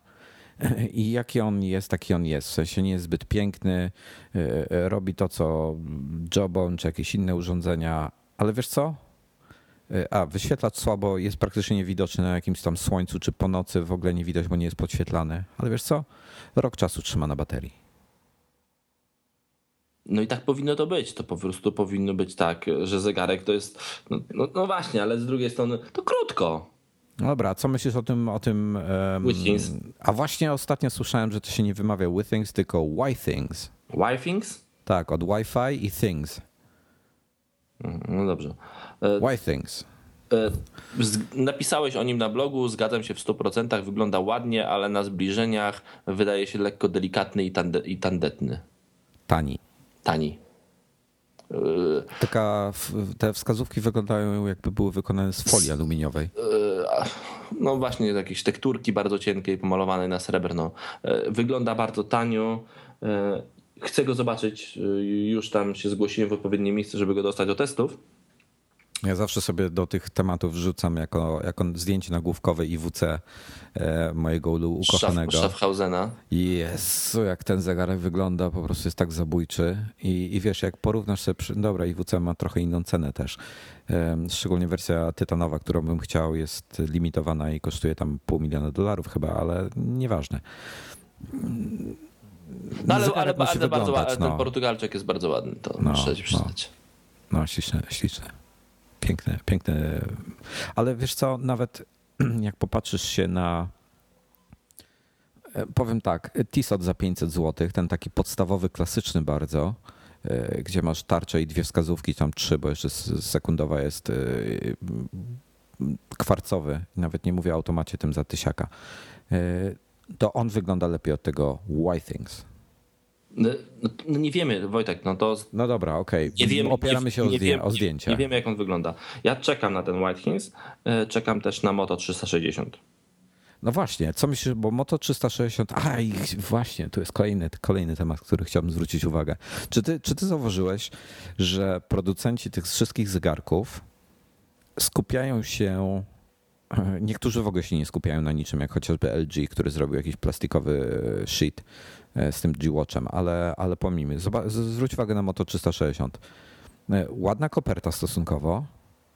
i jaki on jest, taki on jest. W sensie nie jest zbyt piękny, e, e, robi to, co Jobon czy jakieś inne urządzenia, ale wiesz co? E, a, wyświetlacz słabo jest praktycznie niewidoczny na jakimś tam słońcu, czy po nocy w ogóle nie widać, bo nie jest podświetlany. Ale wiesz co? Rok czasu trzyma na baterii. No i tak powinno to być. To po prostu powinno być tak, że zegarek to jest. No, no, no właśnie, ale z drugiej strony to krótko. No dobra, co myślisz o tym? O tym um, Withings. A właśnie ostatnio słyszałem, że to się nie wymawia Withings, tylko Withings. Withings? Tak, od Wi-Fi i Things. No dobrze. Withings. E, napisałeś o nim na blogu, zgadzam się w 100%, wygląda ładnie, ale na zbliżeniach wydaje się lekko delikatny i, tande, i tandetny. Tani. Tani. Taka, te wskazówki wyglądają jakby były wykonane z folii aluminiowej. E, no właśnie, jakieś tekturki bardzo cienkiej, pomalowane na srebrno. E, wygląda bardzo tanio. Chcę go zobaczyć. Już tam się zgłosiłem w odpowiednie miejsce, żeby go dostać do testów. Ja zawsze sobie do tych tematów wrzucam jako, jako zdjęcie nagłówkowe IWC e, mojego ukochanego. Schaffhausena. Jezu, jak ten zegarek wygląda, po prostu jest tak zabójczy. I, i wiesz, jak porównasz sobie, przy, dobra, IWC ma trochę inną cenę też. E, szczególnie wersja tytanowa, którą bym chciał, jest limitowana i kosztuje tam pół miliona dolarów chyba, ale nieważne. No ale, ale, ale bardzo, no. ten Portugalczyk jest bardzo ładny, to no, muszę ci przyznać. No, no śliczne, śliczne. Piękne, piękne. Ale wiesz co, nawet jak popatrzysz się na e, powiem tak, Tissot za 500 zł, ten taki podstawowy, klasyczny bardzo, e, gdzie masz tarczę i dwie wskazówki, tam trzy, bo jeszcze sekundowa jest e, kwarcowy, nawet nie mówię o automacie tym za tysiaka, to on wygląda lepiej od tego Things. No, no, no, nie wiemy, Wojtek, no to. No dobra, okej. Okay. Opieramy się nie, o, zdję wiem, o zdjęcia. Nie, nie wiemy, jak on wygląda. Ja czekam na ten White Kings, e, czekam też na Moto 360. No właśnie, co myślisz, bo Moto 360, a i właśnie, to jest kolejny, kolejny temat, który chciałbym zwrócić uwagę. Czy ty, czy ty zauważyłeś, że producenci tych wszystkich zegarków skupiają się, niektórzy w ogóle się nie skupiają na niczym, jak chociażby LG, który zrobił jakiś plastikowy sheet E, z tym G-Watchem, ale, ale pomijmy. zwróć uwagę na Moto 360. E, ładna koperta stosunkowo,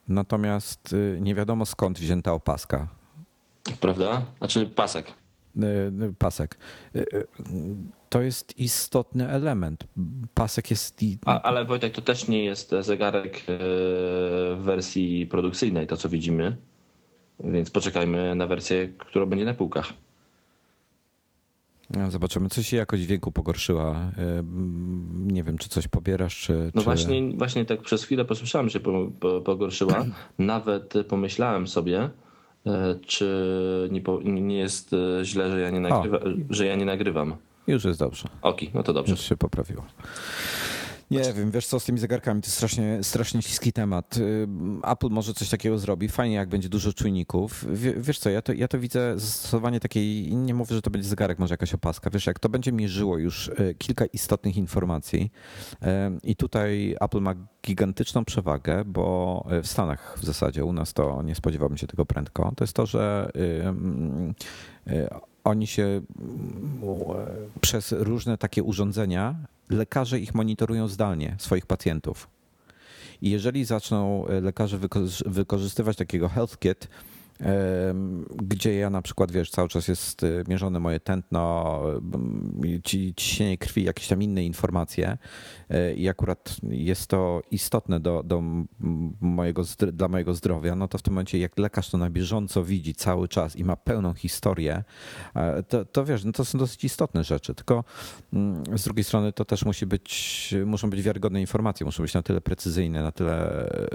natomiast e, nie wiadomo skąd wzięta opaska. Prawda? Znaczy pasek. Pasek. To jest istotny element. Pasek jest. A, ale Wojtek, to też nie jest zegarek w wersji produkcyjnej, to co widzimy. Więc poczekajmy na wersję, która będzie na półkach. No, zobaczymy, coś się jakoś wieku pogorszyła. E, nie wiem, czy coś pobierasz, czy... No czy... Właśnie, właśnie tak przez chwilę posłyszałem, że po, po, pogorszyła. Nawet pomyślałem sobie, e, czy nie, po, nie jest e, źle, że ja nie, nagrywa, że ja nie nagrywam. Już jest dobrze. Oki, no to dobrze. Już się poprawiło. Nie wiem, wiesz co, z tymi zegarkami to jest strasznie, strasznie śliski temat. Y, Apple może coś takiego zrobi, fajnie jak będzie dużo czujników. wiesz co, ja to, ja to widzę zastosowanie takiej, nie mówię, że to będzie zegarek, może jakaś opaska. Wiesz, jak to będzie mierzyło już y, kilka istotnych informacji y, i tutaj Apple ma gigantyczną przewagę, bo w Stanach w zasadzie, u nas to nie spodziewałbym się tego prędko, to jest to, że oni się przez różne takie urządzenia, lekarze ich monitorują zdalnie, swoich pacjentów. I jeżeli zaczną lekarze wykorzystywać takiego health kit, gdzie ja na przykład, wiesz, cały czas jest y, mierzone moje tętno, ciśnienie krwi, jakieś tam inne informacje i akurat jest to istotne do, do mojego, dla mojego zdrowia, no to w tym momencie jak lekarz to na bieżąco widzi cały czas i ma pełną historię, e, to, to wiesz, no to są dosyć istotne rzeczy, tylko mm, z drugiej strony to też musi być, muszą być wiarygodne informacje, muszą być na tyle precyzyjne, na tyle e,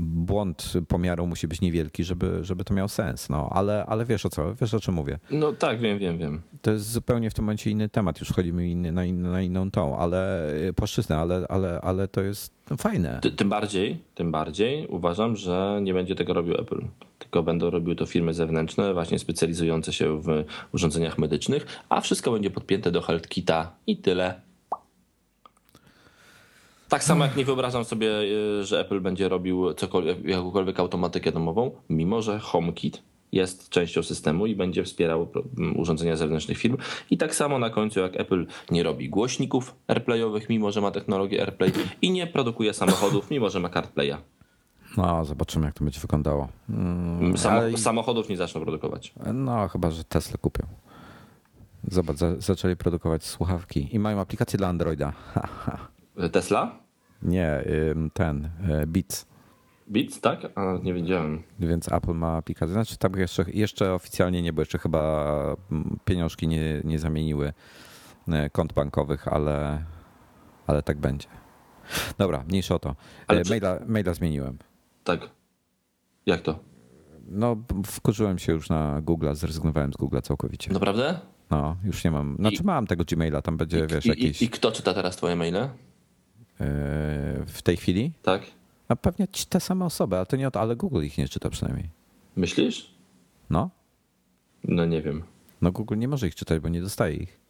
błąd pomiaru musi być niewielki, żeby, żeby to miało sens, no, ale, ale wiesz o co, wiesz o czym mówię. No tak, wiem, wiem, wiem. To jest zupełnie w tym momencie inny temat, już wchodzimy inny, na, in, na inną tą, ale płaszczyznę, ale, ale, ale to jest fajne. Ty, tym bardziej, tym bardziej uważam, że nie będzie tego robił Apple, tylko będą robiły to firmy zewnętrzne, właśnie specjalizujące się w urządzeniach medycznych, a wszystko będzie podpięte do HealthKita i tyle. Tak samo jak nie wyobrażam sobie, y, że Apple będzie robił jakąkolwiek automatykę domową, mimo że HomeKit jest częścią systemu i będzie wspierał urządzenia zewnętrznych firm. I tak samo na końcu, jak Apple nie robi głośników AirPlayowych, mimo że ma technologię AirPlay i nie produkuje samochodów, mimo że ma CarPlaya. No, zobaczymy, jak to będzie wyglądało. Mm, ale... Samochodów nie zaczną produkować. No, chyba, że Tesla kupią. Zobacz, zaczęli produkować słuchawki i mają aplikację dla Androida. Tesla? Nie, ten, e, Beats. Beats, tak? A, nie wiedziałem. Więc Apple ma aplikację. Znaczy tam jeszcze, jeszcze oficjalnie nie, bo jeszcze chyba pieniążki nie, nie zamieniły e, kont bankowych, ale, ale tak będzie. Dobra, mniejsza o to. E, ale maila, maila zmieniłem. Tak. Jak to? No, wkurzyłem się już na Google, zrezygnowałem z Google całkowicie. Naprawdę? No, już nie mam. Znaczy I, mam tego Gmaila, tam będzie, i, wiesz, i, jakiś... I kto czyta teraz twoje maile? w tej chwili? Tak. A pewnie te same osoby, ale to nie o to, ale Google ich nie czyta przynajmniej. Myślisz? No. No nie wiem. No Google nie może ich czytać, bo nie dostaje ich.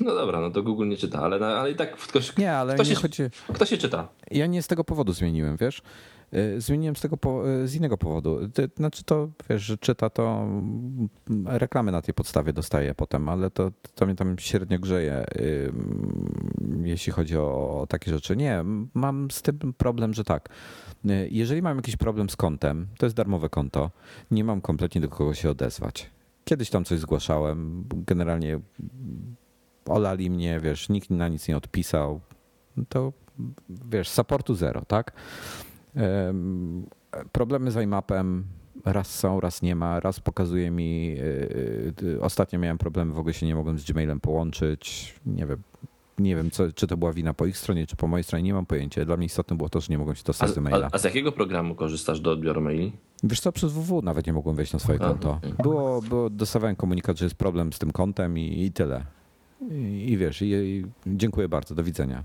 No dobra, no to Google nie czyta, ale, ale i tak ktoś, nie, ale kto, nie się, chodzi... kto się czyta? Ja nie z tego powodu zmieniłem, wiesz? Y, zmieniłem z tego y, z innego powodu. Znaczy to, wiesz, że czyta to mm, reklamy na tej podstawie dostaje potem, ale to, to mnie tam średnio grzeje, jeśli chodzi o takie rzeczy. Nie, mam z tym problem, że tak. Y, jeżeli mam jakiś problem z kontem, to jest darmowe konto, nie mam kompletnie do kogo się odezwać. Kiedyś tam coś zgłaszałem, generalnie olali mnie, wiesz, nikt na nic nie odpisał. To wiesz, supportu zero, tak? Problemy z iMapem raz są, raz nie ma. Raz pokazuje mi. E, e, ostatnio miałem problemy, w ogóle się nie mogłem z Gmailem połączyć. Nie wiem. Nie wiem, co, czy to była wina po ich stronie, czy po mojej stronie, nie mam pojęcia. Dla mnie istotne było to, że nie mogłem się dostać do maila. A, a, z jakiego programu korzystasz do odbioru maili? Wiesz co, przez WW nawet nie mogłem wejść na swoje a, konto. Okay. Było, było, dostawałem komunikat, że jest problem z tym kontem i, i tyle. I, I, wiesz, i, i dziękuję bardzo, do widzenia.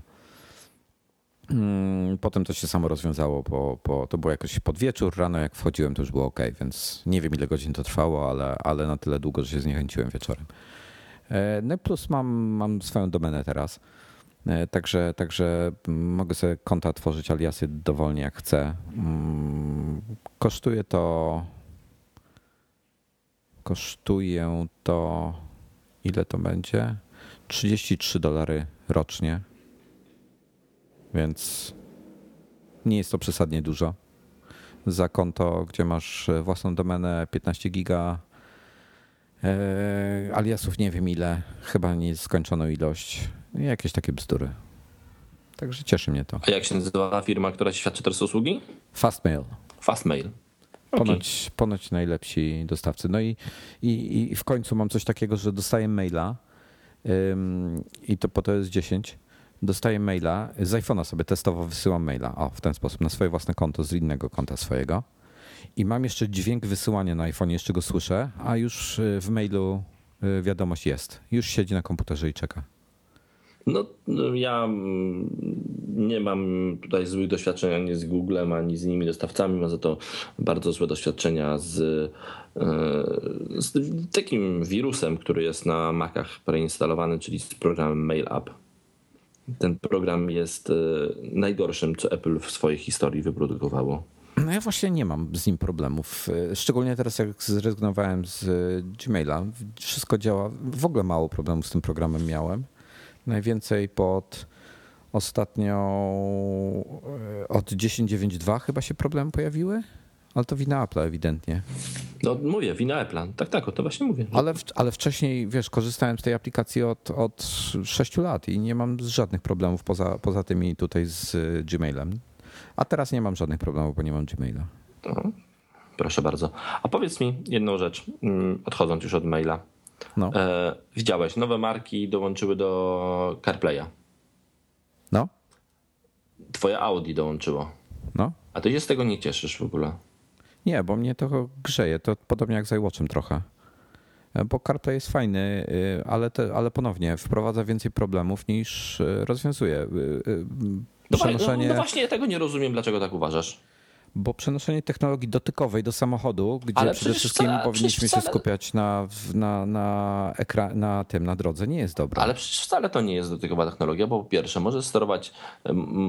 Mm, potem to się samo rozwiązało, bo, bo to było jakoś pod wieczór, rano jak wchodziłem to już było ok, więc nie wiem ile godzin to trwało, ale, ale na tyle długo, że się zniechęciłem wieczorem. E, no plus mam, mam swoją domenę teraz, e, także, także mogę sobie konta tworzyć aliasy dowolnie jak chcę. Mm, kosztuje to kosztuje to ile to będzie? 33 dolary rocznie więc nie jest to przesadnie dużo. Za konto, gdzie masz własną domenę 15 giga, e, aliasów nie wiem ile, chyba nieskończoną ilość, jakieś takie bzdury. Także cieszy mnie to. A jak się nazywa firma, która świadczy teraz usługi? Fastmail. Fastmail. Ponoć, okay. ponoć najlepsi dostawcy. No i, i, i w końcu mam coś takiego, że dostaję maila ym, i to po to jest 10 dostaję maila, z iPhone'a sobie testowo wysyłam maila, o, w ten sposób, na swoje własne konto z innego konta swojego. I mam jeszcze dźwięk wysyłania na iPhone, jeszcze go słyszę, a już y, w mailu y, wiadomość jest. Już siedzi na komputerze i czeka. No, ja mm, nie mam tutaj złych doświadczeń ani z Googlem, ani z innymi dostawcami. Mam za to bardzo złe doświadczenia z, y, z takim wirusem, który jest na Macach preinstalowany, czyli z programem Mail App ten program jest e, najgorszym, co Apple w swojej historii wyprodukowało. No ja właśnie nie mam z nim problemów. E, szczególnie teraz, jak zrezygnowałem z Gmaila, wszystko działa. W ogóle mało problemów z tym programem miałem. Najwięcej pod ostatnią e, od 10.9.2 chyba się problemy pojawiły. Ale to wina Apple'a ewidentnie. No mówię, wina Apple'a. Tak, tak, o to właśnie mówię. Ale, ale wcześniej, wiesz, korzystałem z tej aplikacji od, od 6 lat i nie mam żadnych problemów poza, poza tymi tutaj z Gmailem. A teraz nie mam żadnych problemów, bo nie mam Gmaila. No, proszę bardzo. A powiedz mi jedną rzecz, mm, odchodząc już od maila. No. E, widziałeś, nowe marki dołączyły do CarPlaya. No. Twoje Audi dołączyło. No. A ty się z tego nie cieszysz w ogóle. Nie, bo mnie to grzeje. To podobnie jak z iWatchem trochę. E, bo CarPlay jest fajny, y, ale, te, ale ponownie wprowadza więcej problemów niż y, rozwiązuje. Y, no, przenoszenie... no, no właśnie, ja tego nie rozumiem, dlaczego tak uważasz. Bo przenoszenie technologii dotykowej do samochodu, gdzie Ale przede wszystkim wcale, powinniśmy wcale... się skupiać na, na, na, ekran, na tym, na drodze, nie jest dobre. Ale przecież wcale to nie jest dotykowa technologia, bo po pierwsze, możesz sterować,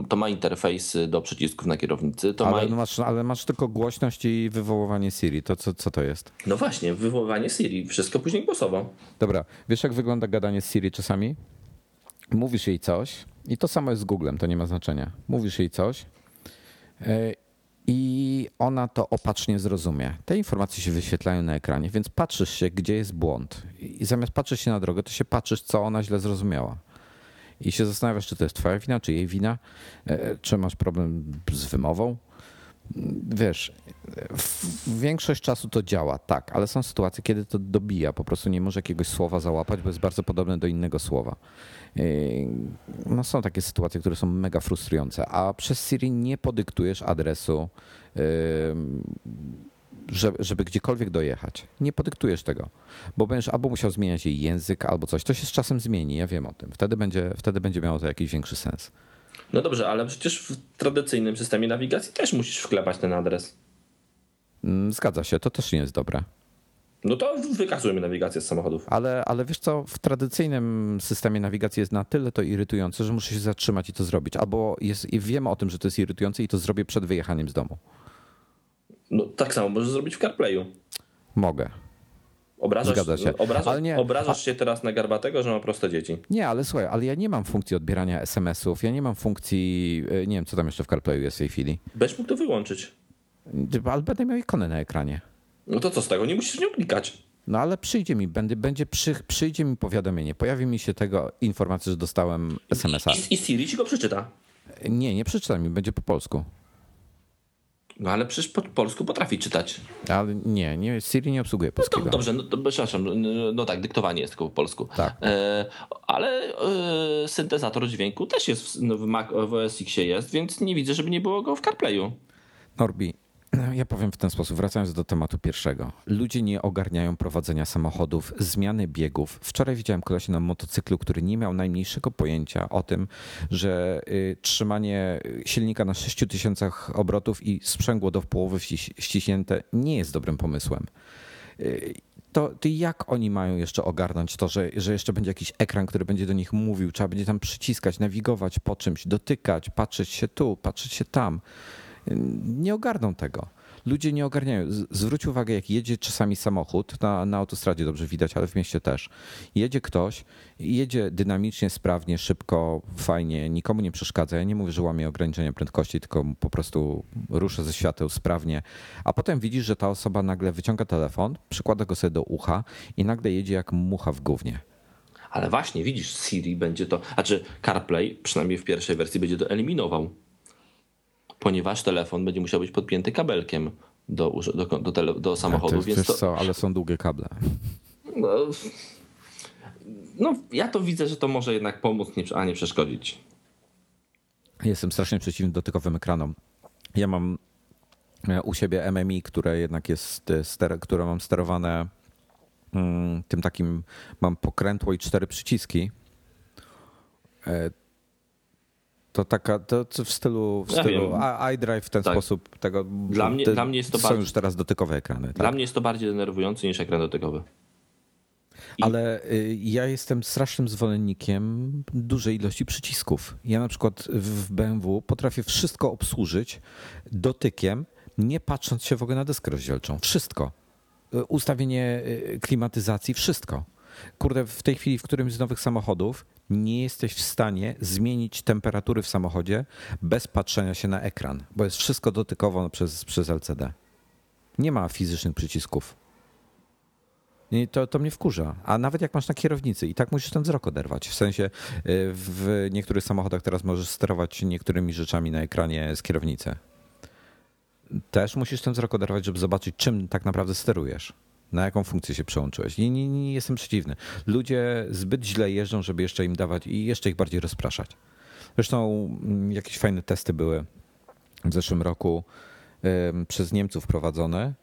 to ma interfejsy do przycisków na kierownicy. To ale, ma... masz, ale masz tylko głośność i wywoływanie Siri. To co, co to jest? No właśnie, wywoływanie Siri. Wszystko później głosowo. Dobra, wiesz jak wygląda gadanie z Siri czasami? Mówisz jej coś i to samo jest z Googlem, to nie ma znaczenia. Mówisz jej coś e, i ona to opacznie zrozumie. Te informacje się wyświetlają na ekranie, więc patrzysz się, gdzie jest błąd. I zamiast patrzeć się na drogę, to się patrzysz, co ona źle zrozumiała. I się zastanawiasz, czy to jest twoja wina, czy jej wina, e, czy masz problem z wymową. Wiesz, większość czasu to działa, tak, ale są sytuacje, kiedy to dobija, po prostu nie może jakiegoś słowa załapać, bo jest bardzo podobne do innego słowa. No są takie sytuacje, które są mega frustrujące, a przez Siri nie podyktujesz adresu, żeby gdziekolwiek dojechać. Nie podyktujesz tego, bo będziesz albo musiał zmieniać jej język, albo coś. To się z czasem zmieni, ja wiem o tym. Wtedy będzie, wtedy będzie miało to jakiś większy sens. No dobrze, ale przecież w tradycyjnym systemie nawigacji też musisz wklepać ten adres. Mm, zgadza się, to też nie jest dobre. No to wykazujemy nawigację z samochodów. Ale, ale wiesz co, w tradycyjnym systemie nawigacji jest na tyle to irytujące, że muszę się zatrzymać i to zrobić. Albo jest, i wiem o tym, że to jest irytujące i to zrobię przed wyjechaniem z domu. No tak samo możesz zrobić w CarPlayu. Mogę. Obrażasz, Zgadza się. Obrażasz, nie, obrażasz się teraz na Garbatego, że ma proste dzieci. Nie, ale słuchaj, ale ja nie mam funkcji odbierania SMS-ów, ja nie mam funkcji, e, nie wiem, co tam jeszcze w CarPlayu jest w tej chwili. Będziesz mógł to wyłączyć. Ale będę miał ikonę na ekranie. No to co z tego? Nie musisz nią klikać. No ale przyjdzie mi, będzie, będzie przy, przyjdzie mi powiadomienie, pojawi mi się tego informacja, że dostałem SMS-a. I, I Siri ci go przeczyta. Nie, nie przeczyta mi, będzie po polsku. No ale przecież po polsku potrafi czytać. Ale nie, nie Siri nie obsługuje polskiego. No to, dobrze, no to, przepraszam, no, no tak, dyktowanie jest tylko po polsku. Tak. E, ale e, syntezator dźwięku też jest w, no, w, Mac, w OS X jest, więc nie widzę, żeby nie było go w CarPlayu. Norbi, ja powiem w ten sposób, wracając do tematu pierwszego. Ludzie nie ogarniają prowadzenia samochodów, zmiany biegów. Wczoraj widziałem kolesia na motocyklu, który nie miał najmniejszego pojęcia o tym, że y, trzymanie silnika na 6000 obrotów i sprzęgło do połowy ściśnięte nie jest dobrym pomysłem. Y, to, to jak oni mają jeszcze ogarnąć to, że, że jeszcze będzie jakiś ekran, który będzie do nich mówił, trzeba będzie tam przyciskać, nawigować po czymś, dotykać, patrzeć się tu, patrzeć się tam nie ogarną tego. Ludzie nie ogarniają. Zwróć uwagę, jak jedzie czasami samochód, na, na autostradzie dobrze widać, ale w mieście też. Jedzie ktoś, jedzie dynamicznie, sprawnie, szybko, fajnie, nikomu nie przeszkadza. Ja nie mówię, że łamie ograniczenia prędkości, tylko po prostu rusza ze świateł sprawnie. A potem widzisz, że ta osoba nagle wyciąga telefon, przykłada go sobie do ucha i nagle jedzie jak mucha w gównie. Ale właśnie, widzisz, Siri będzie to, znaczy CarPlay, przynajmniej w pierwszej wersji, będzie to eliminował ponieważ telefon będzie musiał być podpięty kabelkiem do, do, do, tele, do samochodu. Ja, więc to... co, ale są długie kable. No, no, ja to widzę, że to może jednak pomóc, a nie przeszkodzić. Jestem strasznie przeciwny dotykowym ekranom. Ja mam e, u siebie MMI, które jednak jest, e, które mam sterowane mm, tym takim, mam pokrętło i cztery przyciski. To taka, to w stylu, w stylu ja iDrive w ten tak. sposób tego. Dla mnie, te, dla mnie jest to są bardziej, już teraz dotykowe ekrany. Tak? Dla mnie jest to bardziej denerwujące niż ekran dotykowy. I... Ale y, ja jestem strasznym zwolennikiem dużej ilości przycisków. Ja na przykład w BMW potrafię wszystko obsłużyć dotykiem, nie patrząc się w ogóle na deskę rozdzielczą. Wszystko. Y, ustawienie y, klimatyzacji, wszystko. Kurde, w tej chwili w którymś z nowych samochodów nie jesteś w stanie zmienić temperatury w samochodzie bez patrzenia się na ekran, bo jest wszystko dotykowo przez, przez LCD. Nie ma fizycznych przycisków. I to, to mnie wkurza. A nawet jak masz na kierownicy i tak musisz ten wzrok oderwać. W sensie y, w niektórych samochodach teraz możesz sterować niektórymi rzeczami na ekranie z kierownicy. Też musisz ten wzrok oderwać, żeby zobaczyć, czym tak naprawdę sterujesz. Na jaką funkcję się przełączyłeś? Nie, nie, nie jestem przeciwny. Ludzie zbyt źle jeżdżą, żeby jeszcze im dawać i jeszcze ich bardziej rozpraszać. Zresztą mm, jakieś fajne testy były w zeszłym roku przez Niemców prowadzone,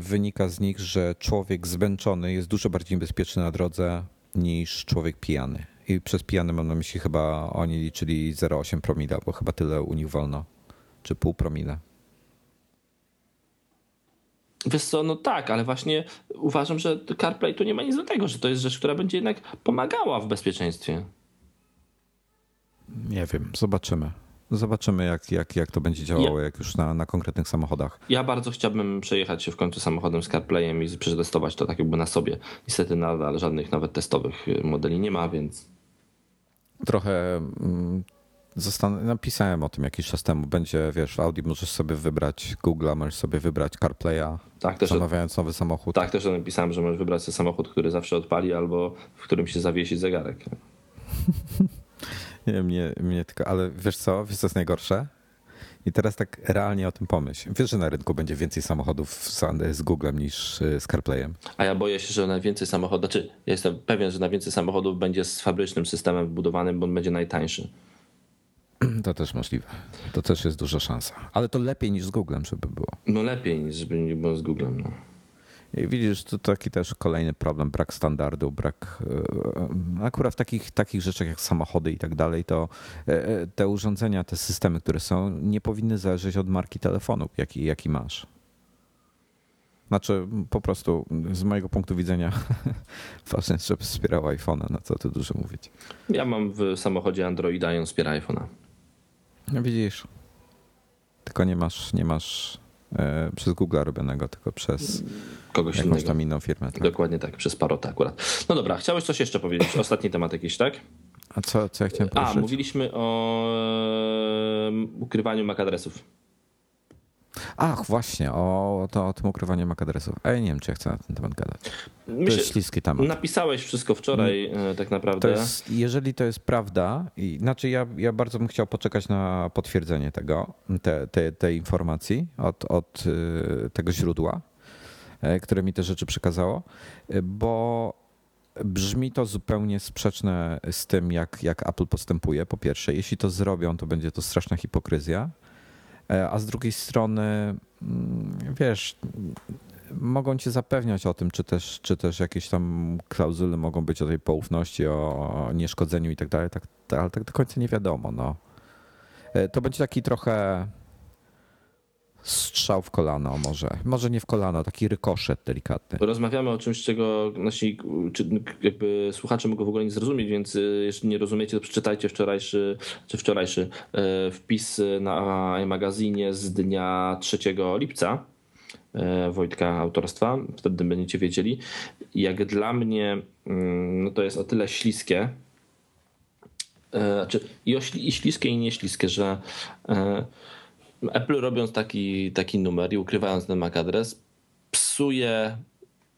wynika z nich, że człowiek zmęczony jest dużo bardziej bezpieczny na drodze niż człowiek pijany. I przez pijany mam na myśli chyba oni liczyli 0,8 promila, bo chyba tyle u nich wolno, czy pół promila. Wiesz co, no tak, ale właśnie uważam, że CarPlay tu nie ma nic do tego, że to jest rzecz, która będzie jednak pomagała w bezpieczeństwie. Nie wiem, zobaczymy. Zobaczymy, jak, jak, jak to będzie działało, ja, jak już na, na konkretnych samochodach. Ja bardzo chciałbym przejechać się w końcu samochodem z CarPlayem i przetestować to tak jakby na sobie. Niestety nadal żadnych nawet testowych modeli nie ma, więc. Trochę mm, Zastan- napisałem o tym jakiś czas temu. Będzie, wiesz, w Audi możesz sobie wybrać Google, możesz sobie wybrać CarPlaya, tak, też zamawiając nowy samochód. Tak, też napisałem, że możesz wybrać samochód, który zawsze odpali albo w którym się zawiesi zegarek. nie, mnie, mnie tylko, ale wiesz co, wiesz co jest najgorsze? I teraz tak realnie o tym pomyśl. Wiesz, że na rynku będzie więcej samochodów z, Googlem niż y, z CarPlayem. A ja boję się, że na więcej samochodów, znaczy ja jestem pewien, że na więcej samochodów będzie z fabrycznym systemem wbudowanym, bo on będzie najtańszy. To też możliwe. To też jest duża szansa. Ale to lepiej niż z Googlem, żeby było. No lepiej niż żeby nie było z Googlem. No. I widzisz, to taki też kolejny problem, brak standardu, brak. E, akurat w takich, takich rzeczach jak samochody i tak dalej, to e, e, te urządzenia, te systemy, które są, nie powinny zależeć od marki telefonu, jaki, jaki masz. Znaczy, po prostu z mojego punktu widzenia ważne jest, żeby wspierał iPhone'a, na co tu dużo mówić. Ja mam w samochodzie Androida i on wspiera iPhone'a. No widzisz. Tylko nie masz, nie masz e, przez Google robionego, tylko przez kogoś jakąś innego. tam inną firmę. Tak? Dokładnie tak, przez Parota akurat. No dobra, chciałeś coś jeszcze powiedzieć? Ostatni temat jakiś, tak? A co, co ja chciałem powiedzieć? A, mówiliśmy o ukrywaniu MAC adresów. Ach, właśnie, o, to, o tym ukrywaniu MAC adresów. A ja nie wiem, czy ja chcę na ten temat gadać. Myślę, to jest śliski temat. Napisałeś wszystko wczoraj mm. tak naprawdę. To jest, jeżeli to jest prawda, i, znaczy ja, ja bardzo bym chciał poczekać na potwierdzenie tego, te, te, tej informacji od, od y, tego źródła, e, które mi te rzeczy przekazało, e, bo Brzmi to zupełnie sprzeczne z tym, jak, jak Apple postępuje. Po pierwsze, jeśli to zrobią, to będzie to straszna hipokryzja. E, a z drugiej strony, mm, wiesz, mogą cię zapewniać o tym, czy też, czy też jakieś tam klauzule mogą być o tej poufności, o nieszkodzeniu i tak dalej, tak, ale tak do końca nie wiadomo. No. E, to będzie taki trochę strzał w kolano może. Może nie w kolano, taki rykoszet delikatny. Rozmawiamy o czymś, czego nasi jakby słuchacze mogą w ogóle nie zrozumieć, więc y, jeśli nie rozumiecie, to przeczytajcie wczorajszy, czy wczorajszy e, wpis na magazynie z dnia 3 lipca e, Wojtka autorstwa, wtedy będziecie wiedzieli. Jak dla mnie no to jest o tyle śliskie, znaczy i, śliskie i nieśliskie, że Apple robiąc taki, taki numer i ukrywając ten MAC adres, psuje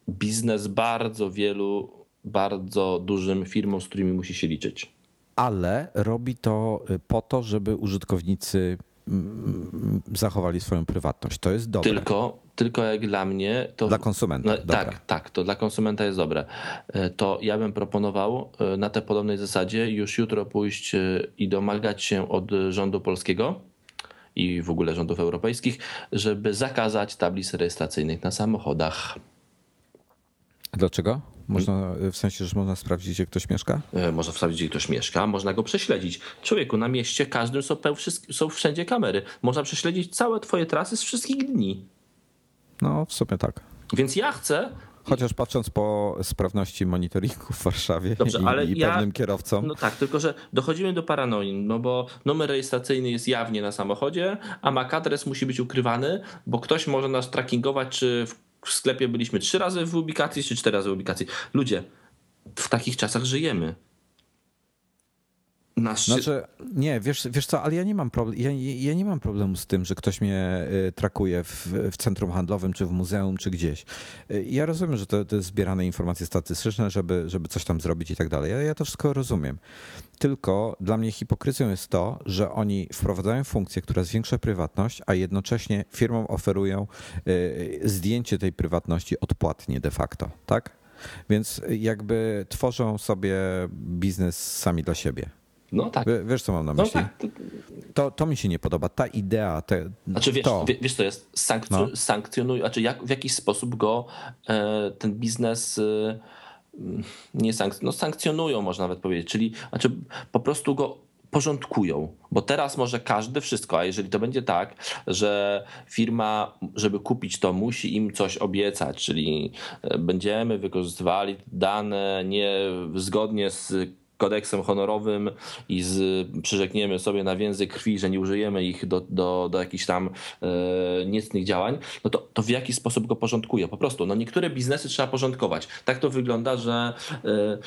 biznes bardzo wielu, bardzo dużym firmom, z którymi musi się liczyć. Ale robi to y, po to, żeby użytkownicy mm, zachowali swoją prywatność. To jest dobre. Tylko, tylko jak dla mnie to. Dla konsumenta. No, tak, tak, to dla konsumenta jest dobre. E, to ja bym proponował e, na tej podobnej zasadzie już jutro pójść e, i domagać się od rządu polskiego i w ogóle rządów europejskich, żeby zakazać tablic rejestracyjnych na samochodach. Dlaczego? Można, w sensie, że można sprawdzić, gdzie ktoś mieszka? E, można sprawdzić, gdzie ktoś mieszka, można go prześledzić. Człowieku, na mieście każdym są, są wszędzie kamery. Można prześledzić całe twoje trasy z wszystkich dni. No, w sumie tak. Więc ja chcę, Chociaż patrząc po sprawności monitoringu w Warszawie Dobrze, i, i ja, pewnym kierowcom. No tak, tylko że dochodzimy do paranoi, no bo numer rejestracyjny jest jawnie na samochodzie, a MAC adres musi być ukrywany, bo ktoś może nas trackingować, czy w sklepie byliśmy trzy razy w ubikacji, czy cztery razy w ubikacji. Ludzie, w takich czasach żyjemy. Nasz... Znaczy, nie, wiesz, wiesz co, ale ja nie mam problem, ja, ja nie mam problemu z tym, że ktoś mnie y, trakuje w, w, centrum handlowym, czy w muzeum, czy gdzieś. Y, ja rozumiem, że to, to jest zbierane informacje statystyczne, żeby, żeby coś tam zrobić i tak dalej. Ja, ja to wszystko rozumiem. Tylko dla mnie hipokryzją jest to, że oni wprowadzają funkcję, która zwiększa prywatność, a jednocześnie firmom oferują y, zdjęcie tej prywatności odpłatnie de facto, tak? Więc jakby tworzą sobie biznes sami dla siebie. No tak. wiesz, co mam na no myśli? No tak. to, to mi się nie podoba. Ta idea. Te, znaczy wiesz, to. wiesz to jest, sankcju, no. sankcjonuj, znaczy jak, w jakiś sposób go e, ten biznes e, nie sankc no sankcjonują, można nawet powiedzieć, czyli znaczy po prostu go porządkują, bo teraz może każdy wszystko, a jeżeli to będzie tak, że firma, żeby kupić to, musi im coś obiecać, czyli e, będziemy wykorzystywali dane nie zgodnie z kodeksem honorowym i z, przyrzekniemy sobie na więzy krwi, że nie użyjemy ich do, do, do jakichś tam e, niecnych działań, no to, to w jaki sposób go porządkuje? Po prostu, no niektóre biznesy trzeba porządkować. Tak to wygląda, że e,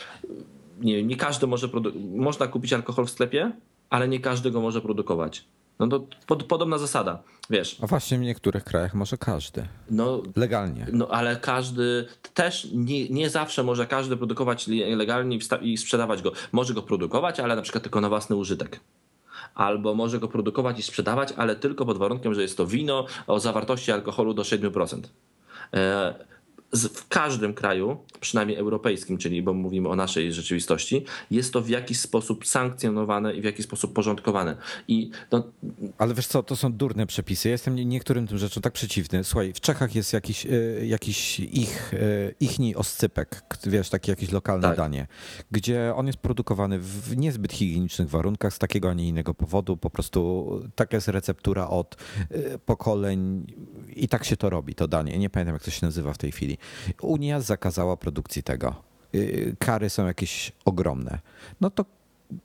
nie, nie każdy może, można kupić alkohol w sklepie, ale nie każdy go może produkować. No to pod, podobna zasada, wiesz. A właśnie w niektórych krajach może każdy. No, legalnie. No ale każdy też nie, nie zawsze może każdy produkować legalnie i sprzedawać go. Może go produkować, ale na przykład tylko na własny użytek albo może go produkować i sprzedawać, ale tylko pod warunkiem, że jest to wino o zawartości alkoholu do 7% w każdym kraju, przynajmniej europejskim, czyli bo mówimy o naszej rzeczywistości, jest to w jakiś sposób sankcjonowane i w jakiś sposób porządkowane. I no... Ale wiesz co, to są durne przepisy. Ja jestem niektórym tym rzeczom tak przeciwny. Słuchaj, w Czechach jest jakiś, e, jakiś ich, e, ichni oscypek, wiesz, takie jakieś lokalne tak. danie, gdzie on jest produkowany w niezbyt higienicznych warunkach z takiego, a nie innego powodu. Po prostu taka jest receptura od e, pokoleń i tak się to robi, to danie. Nie pamiętam, jak to się nazywa w tej chwili. Unia zakazała produkcji tego. Y, kary są jakieś ogromne. No to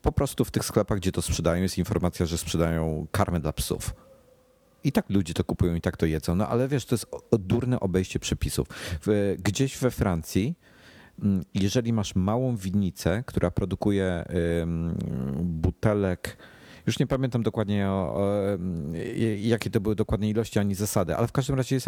po prostu w tych sklepach, gdzie to sprzedają, jest informacja, że sprzedają karmę dla psów. I tak ludzie to kupują i tak to jedzą. No ale wiesz, to jest durne obejście przepisów. Gdzieś we Francji, mm, jeżeli masz małą winnicę, która produkuje butelek już nie pamiętam dokładnie, o, o, jakie to były dokładnie ilości ani zasady, ale w każdym razie jest,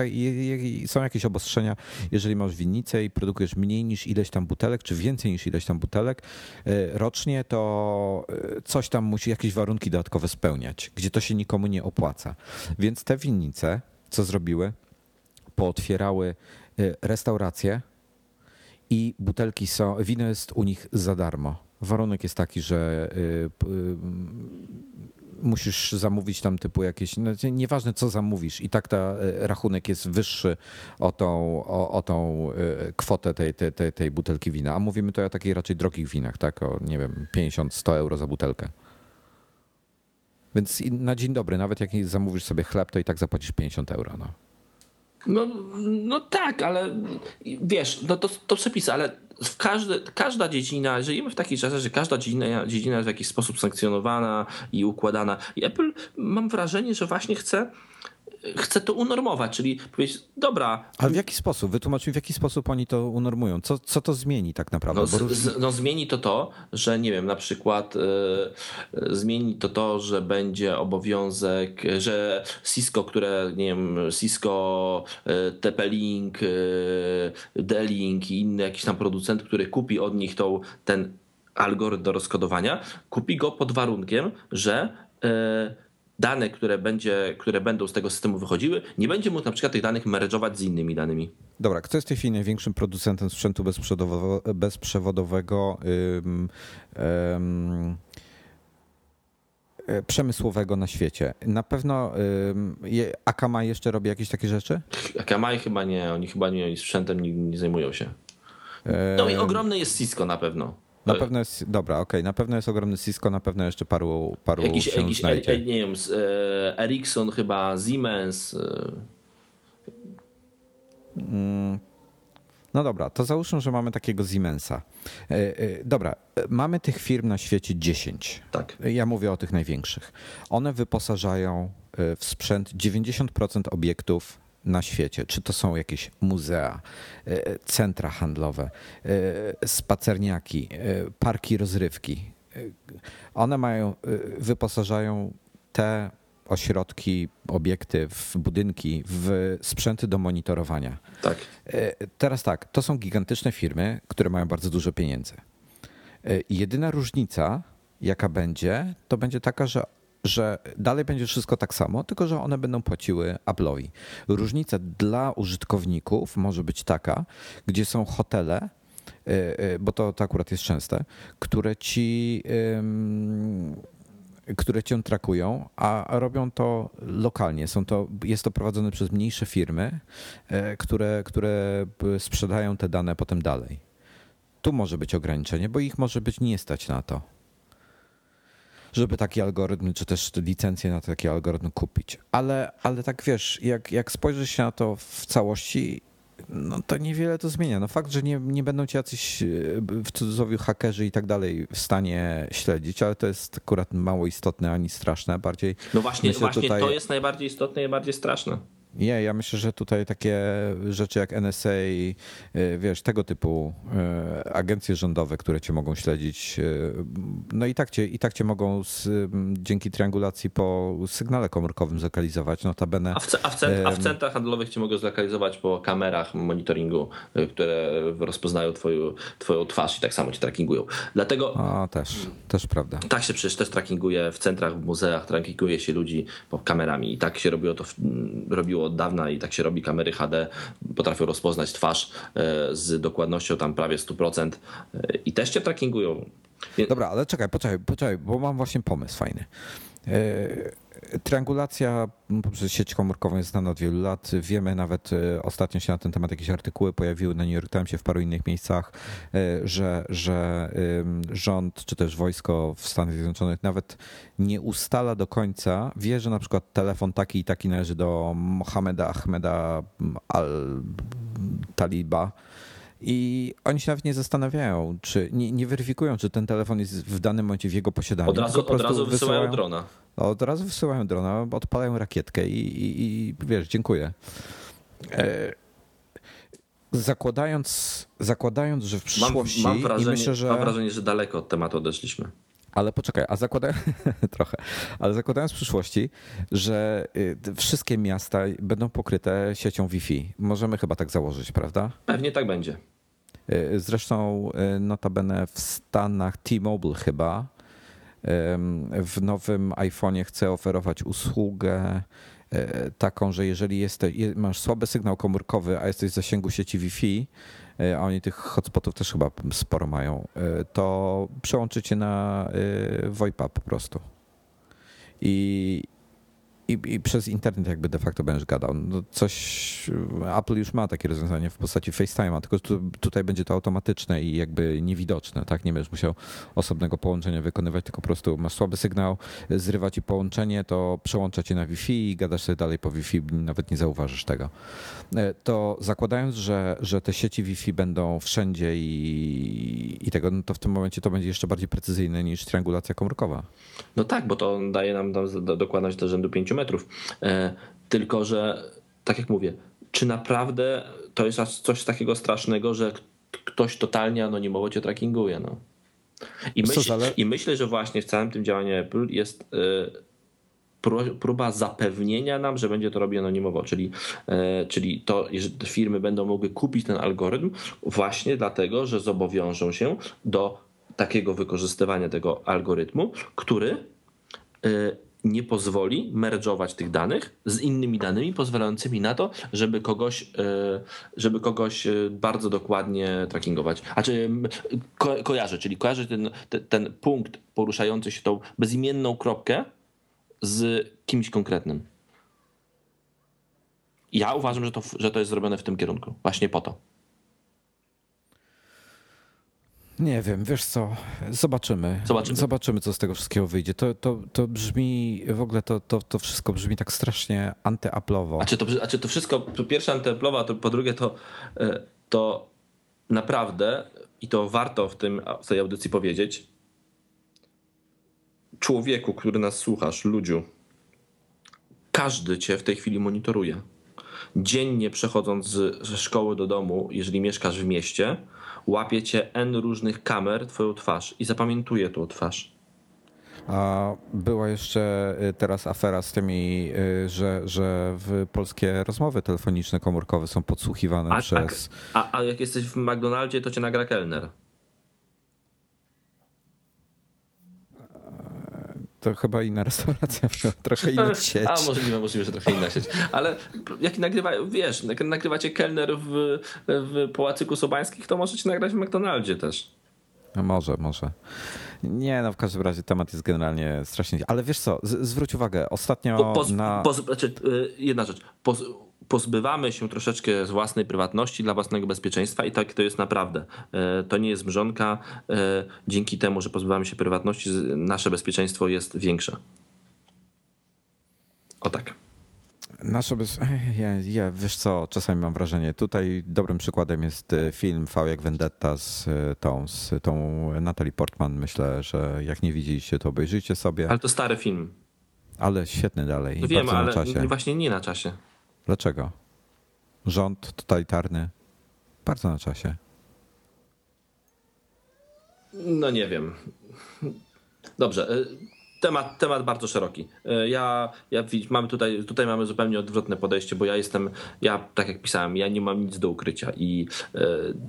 są jakieś obostrzenia, jeżeli masz winnicę i produkujesz mniej niż ileś tam butelek, czy więcej niż ileś tam butelek e, rocznie, to e, coś tam musi jakieś warunki dodatkowe spełniać, gdzie to się nikomu nie opłaca. Więc te winnice, co zrobiły? Pootwierały e, restauracje i butelki są, wino jest u nich za darmo. Warunek jest taki, że musisz zamówić tam typu jakieś, no, nieważne co zamówisz, i tak ta e, rachunek jest wyższy o tą, o, o tą kwotę tej, tej, tej, butelki wina. A mówimy to o takich raczej drogich winach, tak? O nie wiem, 50-100 euro za butelkę. Więc na dzień dobry, nawet jak zamówisz sobie chleb, to i tak zapłacisz 50 euro. No. No, no tak, ale wiesz, no to, to przepisy, ale każde, każda dziedzina, żyjemy w takich czasach, że każda dziedzina, dziedzina jest w jakiś sposób sankcjonowana i układana. I Apple mam wrażenie, że właśnie chce chce to unormować, czyli powiedzieć, dobra. Ale w jaki sposób? Wytłumacz mi, w jaki sposób oni to unormują? Co, co to zmieni tak naprawdę? No, z, no zmieni to to, że nie wiem, na przykład y, zmieni to to, że będzie obowiązek, że Cisco, które, nie wiem, Cisco, y, TP-Link, y, D-Link i inny jakiś tam producent, który kupi od nich tą, ten algorytm do rozkodowania, kupi go pod warunkiem, że dane, które, będzie, które będą z tego systemu wychodziły, nie będzie mógł na przykład tych danych meredżować z innymi danymi. Dobra, kto jest w tej chwili największym producentem sprzętu bezprzewodowego, ym, ym, e, przemysłowego na świecie? Na pewno ym, Akamai jeszcze robi jakieś takie rzeczy? Akamai chyba nie, oni chyba nie, sprzętem nie, nie zajmują się. No i ogromny jest Cisco na pewno. Na pewno jest, dobra, okej, okay. na pewno jest ogromny Cisco, na pewno jeszcze paru, paru jakiś, się jakiś, znajdzie. nie wiem, e, Ericsson chyba, Siemens. E. Mm. No dobra, to załóżmy, że mamy takiego Siemensa. E, dobra, mamy tych firm na świecie 10. Tak. Ja mówię o tych największych. One wyposażają w sprzęt 90% obiektów na świecie, czy to są jakieś muzea, e, centra handlowe, e, spacerniaki, e, parki rozrywki. One mają, wyposażają te ośrodki, obiekty, w budynki, w sprzęty do monitorowania. Tak. Teraz tak, to są gigantyczne firmy, które mają bardzo dużo pieniędzy. Jedyna różnica, jaka będzie, to będzie taka, że że dalej będzie wszystko tak samo, tylko że one będą płaciły Apple'owi. Różnica dla użytkowników może być taka, gdzie są hotele, e, e, bo to, to akurat jest częste, które ci które cię trakują, a robią to lokalnie. Są to, jest to prowadzone przez mniejsze firmy, które, które sprzedają te dane potem dalej. Tu może być ograniczenie, bo ich może być nie stać na to żeby taki algorytm, czy też licencję na taki algorytm kupić. Ale, ale tak wiesz, jak, jak spojrzysz się na to w całości, no to niewiele to zmienia. No fakt, że nie, nie będą ci jacyś e, w cudzysłowie hakerzy i tak dalej w stanie śledzić, ale to jest akurat mało istotne ani straszne. Bardziej no właśnie, właśnie tutaj... to jest najbardziej istotne i najbardziej straszne. Nie, ja myślę, że tutaj takie rzeczy jak NSA, y, wiesz, tego typu y, agencje rządowe, które cię mogą śledzić, y, no i tak cię, i tak cię mogą z, dzięki triangulacji po sygnale komórkowym zlokalizować, notabene. A w, a w, cent, a w centrach handlowych cię mogą zlokalizować po kamerach monitoringu, które rozpoznają twoją, twoją twarz i tak samo cię trackingują. Dlatego... A, też, też prawda. Tak się przecież też trackinguje w centrach, w muzeach, trackinguje się ludzi po kamerami i tak się robiło to, robiło robiło od dawna i tak się robi, kamery HD potrafią rozpoznać twarz e, z dokładnością tam prawie 100% e, i też cię trackingują. Dobra, ale czekaj, poczekaj, poczekaj, bo mam właśnie pomysł fajny. E, Triangulacja poprzez sieć komórkową jest znana od wielu lat. Wiemy nawet, e, ostatnio się na ten temat jakieś artykuły pojawiły na New York Timesie, w paru innych miejscach, e, że, że rząd czy też wojsko w Stanach Zjednoczonych nawet nie ustala do końca, wie, że na przykład telefon taki i taki należy do Mohameda Ahmeda al-Taliba, i oni się nawet nie zastanawiają, czy nie, nie, weryfikują, czy ten telefon jest w danym momencie w jego posiadaniu. Od razu, od razu wysyłają, wysyłają drona. Od razu wysyłają drona, odpalają rakietkę i, i, i wiesz, dziękuję. E, zakładając, zakładając, że w przyszłości. Mam, mam, wrażenie, myślę, że... mam wrażenie, że daleko od tematu odeszliśmy. Ale poczekaj, a zakładając trochę, ale zakładając w przyszłości, że y, wszystkie miasta będą pokryte siecią Wi-Fi. Możemy chyba tak założyć, prawda? Pewnie tak będzie. Y, zresztą y, notabene w Stanach T-Mobile chyba w nowym iPhone'ie chce oferować usługę taką, że jeżeli jesteś, masz słaby sygnał komórkowy, a jesteś w zasięgu sieci Wi-Fi, a oni tych hotspotów też chyba sporo mają, e, to przełączycie na e, VoIPa po prostu. I, i, i, przez internet jakby de facto będziesz gadał. No coś, Apple już ma takie rozwiązanie w postaci FaceTime'a, tylko tu, tutaj będzie to automatyczne i jakby niewidoczne, tak? Nie będziesz musiał osobnego połączenia wykonywać, tylko po prostu masz słaby sygnał, zrywa ci połączenie, to przełącza cię na Wi-Fi i gadasz sobie dalej po Wi-Fi, nawet nie zauważysz tego. E, to zakładając, że, że te sieci Wi-Fi będą wszędzie i, i tego, no to w tym momencie to będzie jeszcze bardziej precyzyjne niż triangulacja komórkowa. No tak, bo to daje nam dokładność do rzędu 5 metrów. E, tylko, że tak jak mówię, czy naprawdę to jest coś takiego strasznego, że ktoś totalnie anonimowo cię trackinguje? No. I, myśl, I myślę, że właśnie w całym tym działaniu Apple jest e, próba zapewnienia nam, że będzie to robić anonimowo, czyli, e, czyli to, że firmy będą mogły kupić ten algorytm właśnie dlatego, że zobowiążą się do takiego wykorzystywania tego algorytmu, który nie pozwoli merdżować tych danych z innymi danymi pozwalającymi na to, żeby kogoś, e, żeby kogoś e, bardzo dokładnie trackingować. A czy ko kojarzę, czyli kojarzę ten, ten, ten punkt poruszający się tą bezimienną kropkę z kimś konkretnym. Ja uważam, że to, że to jest zrobione w tym kierunku. Właśnie po to. Nie wiem, wiesz co, zobaczymy. Zobaczymy, zobaczymy co z tego wszystkiego wyjdzie. To, to, to brzmi, w ogóle to, to, to wszystko brzmi tak strasznie antyaplowo. A czy to, a czy to wszystko, po pierwsze antyaplowo, a to po drugie to, e, to naprawdę, i to warto w, tym, w tej audycji powiedzieć, człowieku, który nas słuchasz, ludziu, każdy cię w tej chwili monitoruje. Dziennie przechodząc ze szkoły do domu, jeżeli mieszkasz w mieście, łapie cię N różnych kamer, twoją twarz i zapamiętuje tą twarz. A była jeszcze y, teraz afera z tymi, y, że, że polskie rozmowy telefoniczne komórkowe są podsłuchiwane a, przez. A, a jak jesteś w McDonaldzie, to cię nagra kelner. To chyba inna restauracja, trochę inna sieć. A możliwe, możliwe, że trochę inna sieć. Ale jak nagrywa, wiesz, jak nagrywacie kelner w, w Pałacyku Sobańskich, to możecie nagrać w McDonaldzie też. No może, może. Nie, no w każdym razie temat jest generalnie strasznie. Ale wiesz co, z, zwróć uwagę, ostatnio Po, poz, na. znaczy, y, jedna rzecz. Pozbywamy się troszeczkę z własnej prywatności dla własnego bezpieczeństwa i tak to jest naprawdę. Y, To nie jest mrzonka. Y, Dzięki temu, że pozbywamy się prywatności, nasze bezpieczeństwo jest większe. O tak. Nasze bez... ja, ja, wiesz co, czasami mam wrażenie, tutaj dobrym przykładem jest e, film V jak Vendetta z e, tą, z tą Natalie Portman. Myślę, że jak nie widzieliście, to obejrzyjcie sobie. Ale to stary film. Ale świetny dalej No wiem, ale na czasie. właśnie nie na czasie. Dlaczego? Rząd totalitarny. Bardzo na czasie. No nie wiem. Dobrze. Temat, temat bardzo szeroki. Y, Ja, ja mamy tutaj, tutaj mamy zupełnie odwrotne podejście, bo ja jestem, ja tak jak pisałem, ja nie mam nic do ukrycia i y,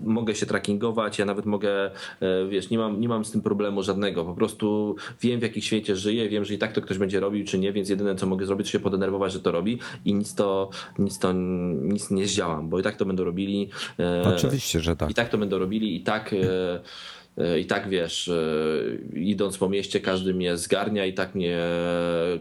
mogę się trackingować, ja nawet mogę, y, wiesz, nie mam, nie mam z tym problemu żadnego. Po prostu wiem w jakim świecie żyję, wiem, że i tak to ktoś będzie robił, czy nie, więc jedyne co mogę zrobić, to się podenerwować, że to robi i nic to, nic to, nic nie zdziałam, bo i tak to będą robili. y, Oczywiście, że tak. i tak to będą robili, i tak. E, I tak wiesz, e, idąc po mieście, każdy mnie zgarnia, i tak mnie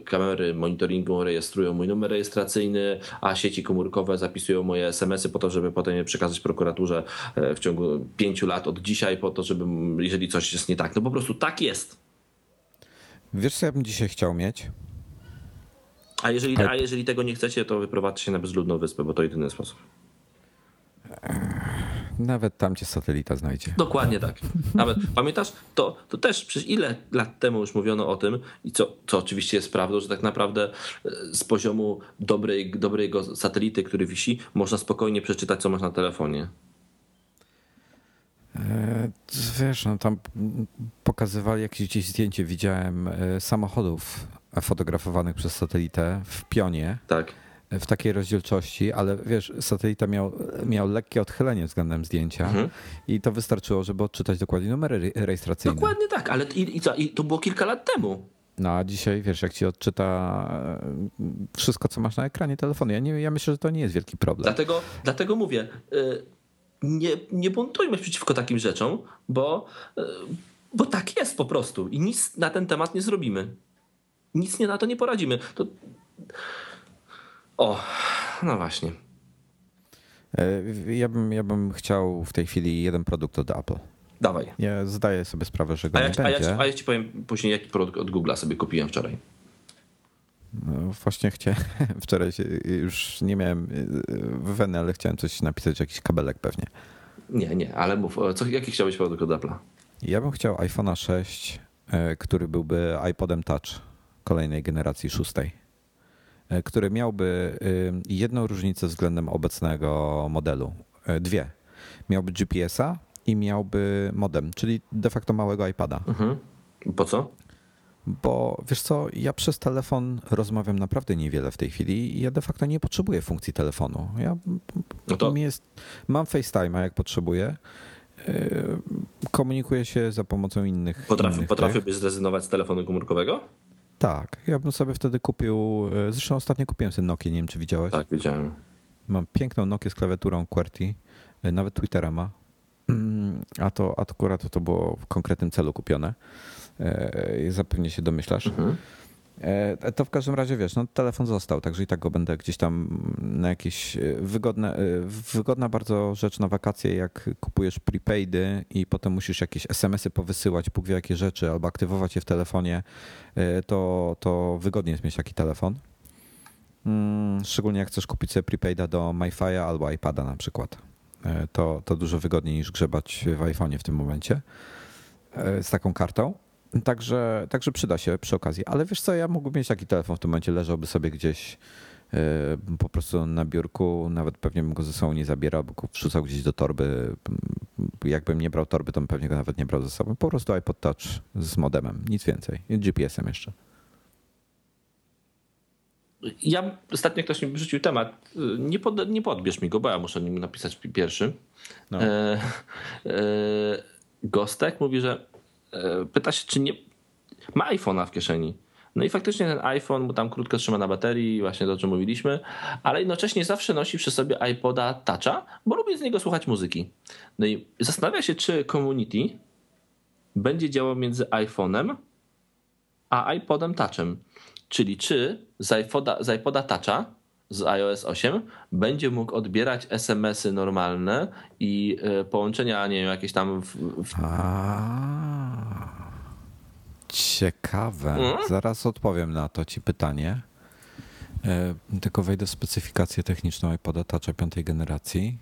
kamery monitoringu rejestrują mój numer rejestracyjny, a sieci komórkowe zapisują moje SMS-y po to, żeby potem je przekazać prokuraturze e, w ciągu pięciu lat od dzisiaj, po to, żeby, jeżeli coś jest nie tak. No po prostu tak jest. Wiesz, co ja bym dzisiaj chciał mieć? A jeżeli, a jeżeli tego nie chcecie, to wyprowadźcie się na bezludną wyspę, bo to jedyny sposób. Nawet tam cię satelita znajdzie. Dokładnie tak. Nawet pamiętasz, to, to też przecież ile lat temu już mówiono o tym, i co, co oczywiście jest prawdą, że tak naprawdę e, z poziomu dobrej, dobrego satelity, który wisi, można spokojnie przeczytać, co masz na telefonie. E, Wiesz, no tam pokazywali jakieś gdzieś zdjęcie, widziałem e, samochodów fotografowanych przez satelitę w pionie Tak. W takiej rozdzielczości, ale wiesz, satelita miał, miał lekkie odchylenie względem zdjęcia Mhm. i to wystarczyło, żeby odczytać dokładnie numery re- rejestracyjne. Dokładnie tak, ale i, i co? I to było kilka lat temu. No a dzisiaj, wiesz, jak ci odczyta e, wszystko, co masz na ekranie telefonu, ja, nie, ja myślę, że to nie jest wielki problem. Dlatego, dlatego mówię, y, nie, nie buntujmy przeciwko takim rzeczom, bo, y, bo tak jest po prostu i nic na ten temat nie zrobimy. Nic nie na to nie poradzimy. To... O, no właśnie. E, Ja bym, ja bym chciał w tej chwili jeden produkt od Apple. Dawaj. Ja zdaję sobie sprawę, że go A ja, nie ci- a, ja, ci- będzie. a ja ci powiem później, jaki produkt od Google'a sobie kupiłem wczoraj. No, właśnie chciałem, wczoraj już nie miałem e, weny, ale chciałem coś napisać, jakiś kabelek pewnie. Nie, nie, ale mów, o, co, jaki chciałbyś produkt od Apple'a? Ja bym chciał iPhone'a 6, e, który byłby iPodem Touch kolejnej generacji szóstej, e, który miałby e, jedną różnicę względem obecnego modelu. E, Dwie. Miałby GPS-a i miałby modem, czyli de facto małego iPada. Mhm. Po co? Bo wiesz co, ja przez telefon rozmawiam naprawdę niewiele w tej chwili i ja de facto nie potrzebuję funkcji telefonu. Ja No to jest, mam FaceTime'a jak potrzebuję. Yy, Komunikuję się za pomocą innych. potrafi, innych potrafiłbyś zrezygnować z telefonu komórkowego? Tak, ja bym sobie wtedy kupił. yy, Zresztą ostatnio kupiłem sobie Nokia, nie wiem czy widziałeś. Tak, wiedziałem. Mam piękną Nokię z klawiaturą QWERTY, yy, nawet Twittera ma. Mm, A to a akurat to było w konkretnym celu kupione. Yy, Zapewne się domyślasz. Mhm. E, To w każdym razie wiesz, no telefon został, także i tak go będę gdzieś tam na jakieś e, wygodne, e, wygodna bardzo rzecz na wakacje, jak kupujesz prepaidy i potem musisz jakieś SMS-y powysyłać, Bóg wie jakie rzeczy, albo aktywować je w telefonie, to, to wygodnie jest mieć taki telefon. Mm, Szczególnie jak chcesz kupić sobie prepaida do MyFi'a albo iPada na przykład. To, to dużo wygodniej niż grzebać w iPhone'ie w tym momencie z taką kartą. Także, także przyda się przy okazji. Ale wiesz co, ja mógłbym mieć taki telefon w tym momencie, leżałby sobie gdzieś e, po prostu na biurku, nawet pewnie bym go ze sobą nie zabierał, bo go wrzucał gdzieś do torby. Jakbym nie brał torby, to bym pewnie go nawet nie brał ze sobą. Po prostu iPod Touch z modemem, nic więcej. I GPS-em jeszcze. Ja ostatnio ktoś mi wrzucił temat. Nie, pod, nie podbierz mi go, bo ja muszę nim napisać pi- pierwszy. No. E, e, Gostek mówi, że pyta się, czy nie ma iPhone'a w kieszeni. No i faktycznie ten iPhone mu tam krótko trzyma na baterii, właśnie to o czym mówiliśmy, ale jednocześnie zawsze nosi przy sobie iPoda Toucha, bo lubi z niego słuchać muzyki. No i zastanawia się, czy community będzie działał między iPhone'em a iPodem Touchem. Czyli czy z iPoda, z iPoda Toucha z iOS 8 będzie mógł odbierać SMS-y normalne i e, połączenia, nie wiem, jakieś tam. W, w... A, ciekawe. Mm? Zaraz odpowiem na to ci pytanie. E, tylko wejdę w specyfikację techniczną iPoda Toucha piątej generacji.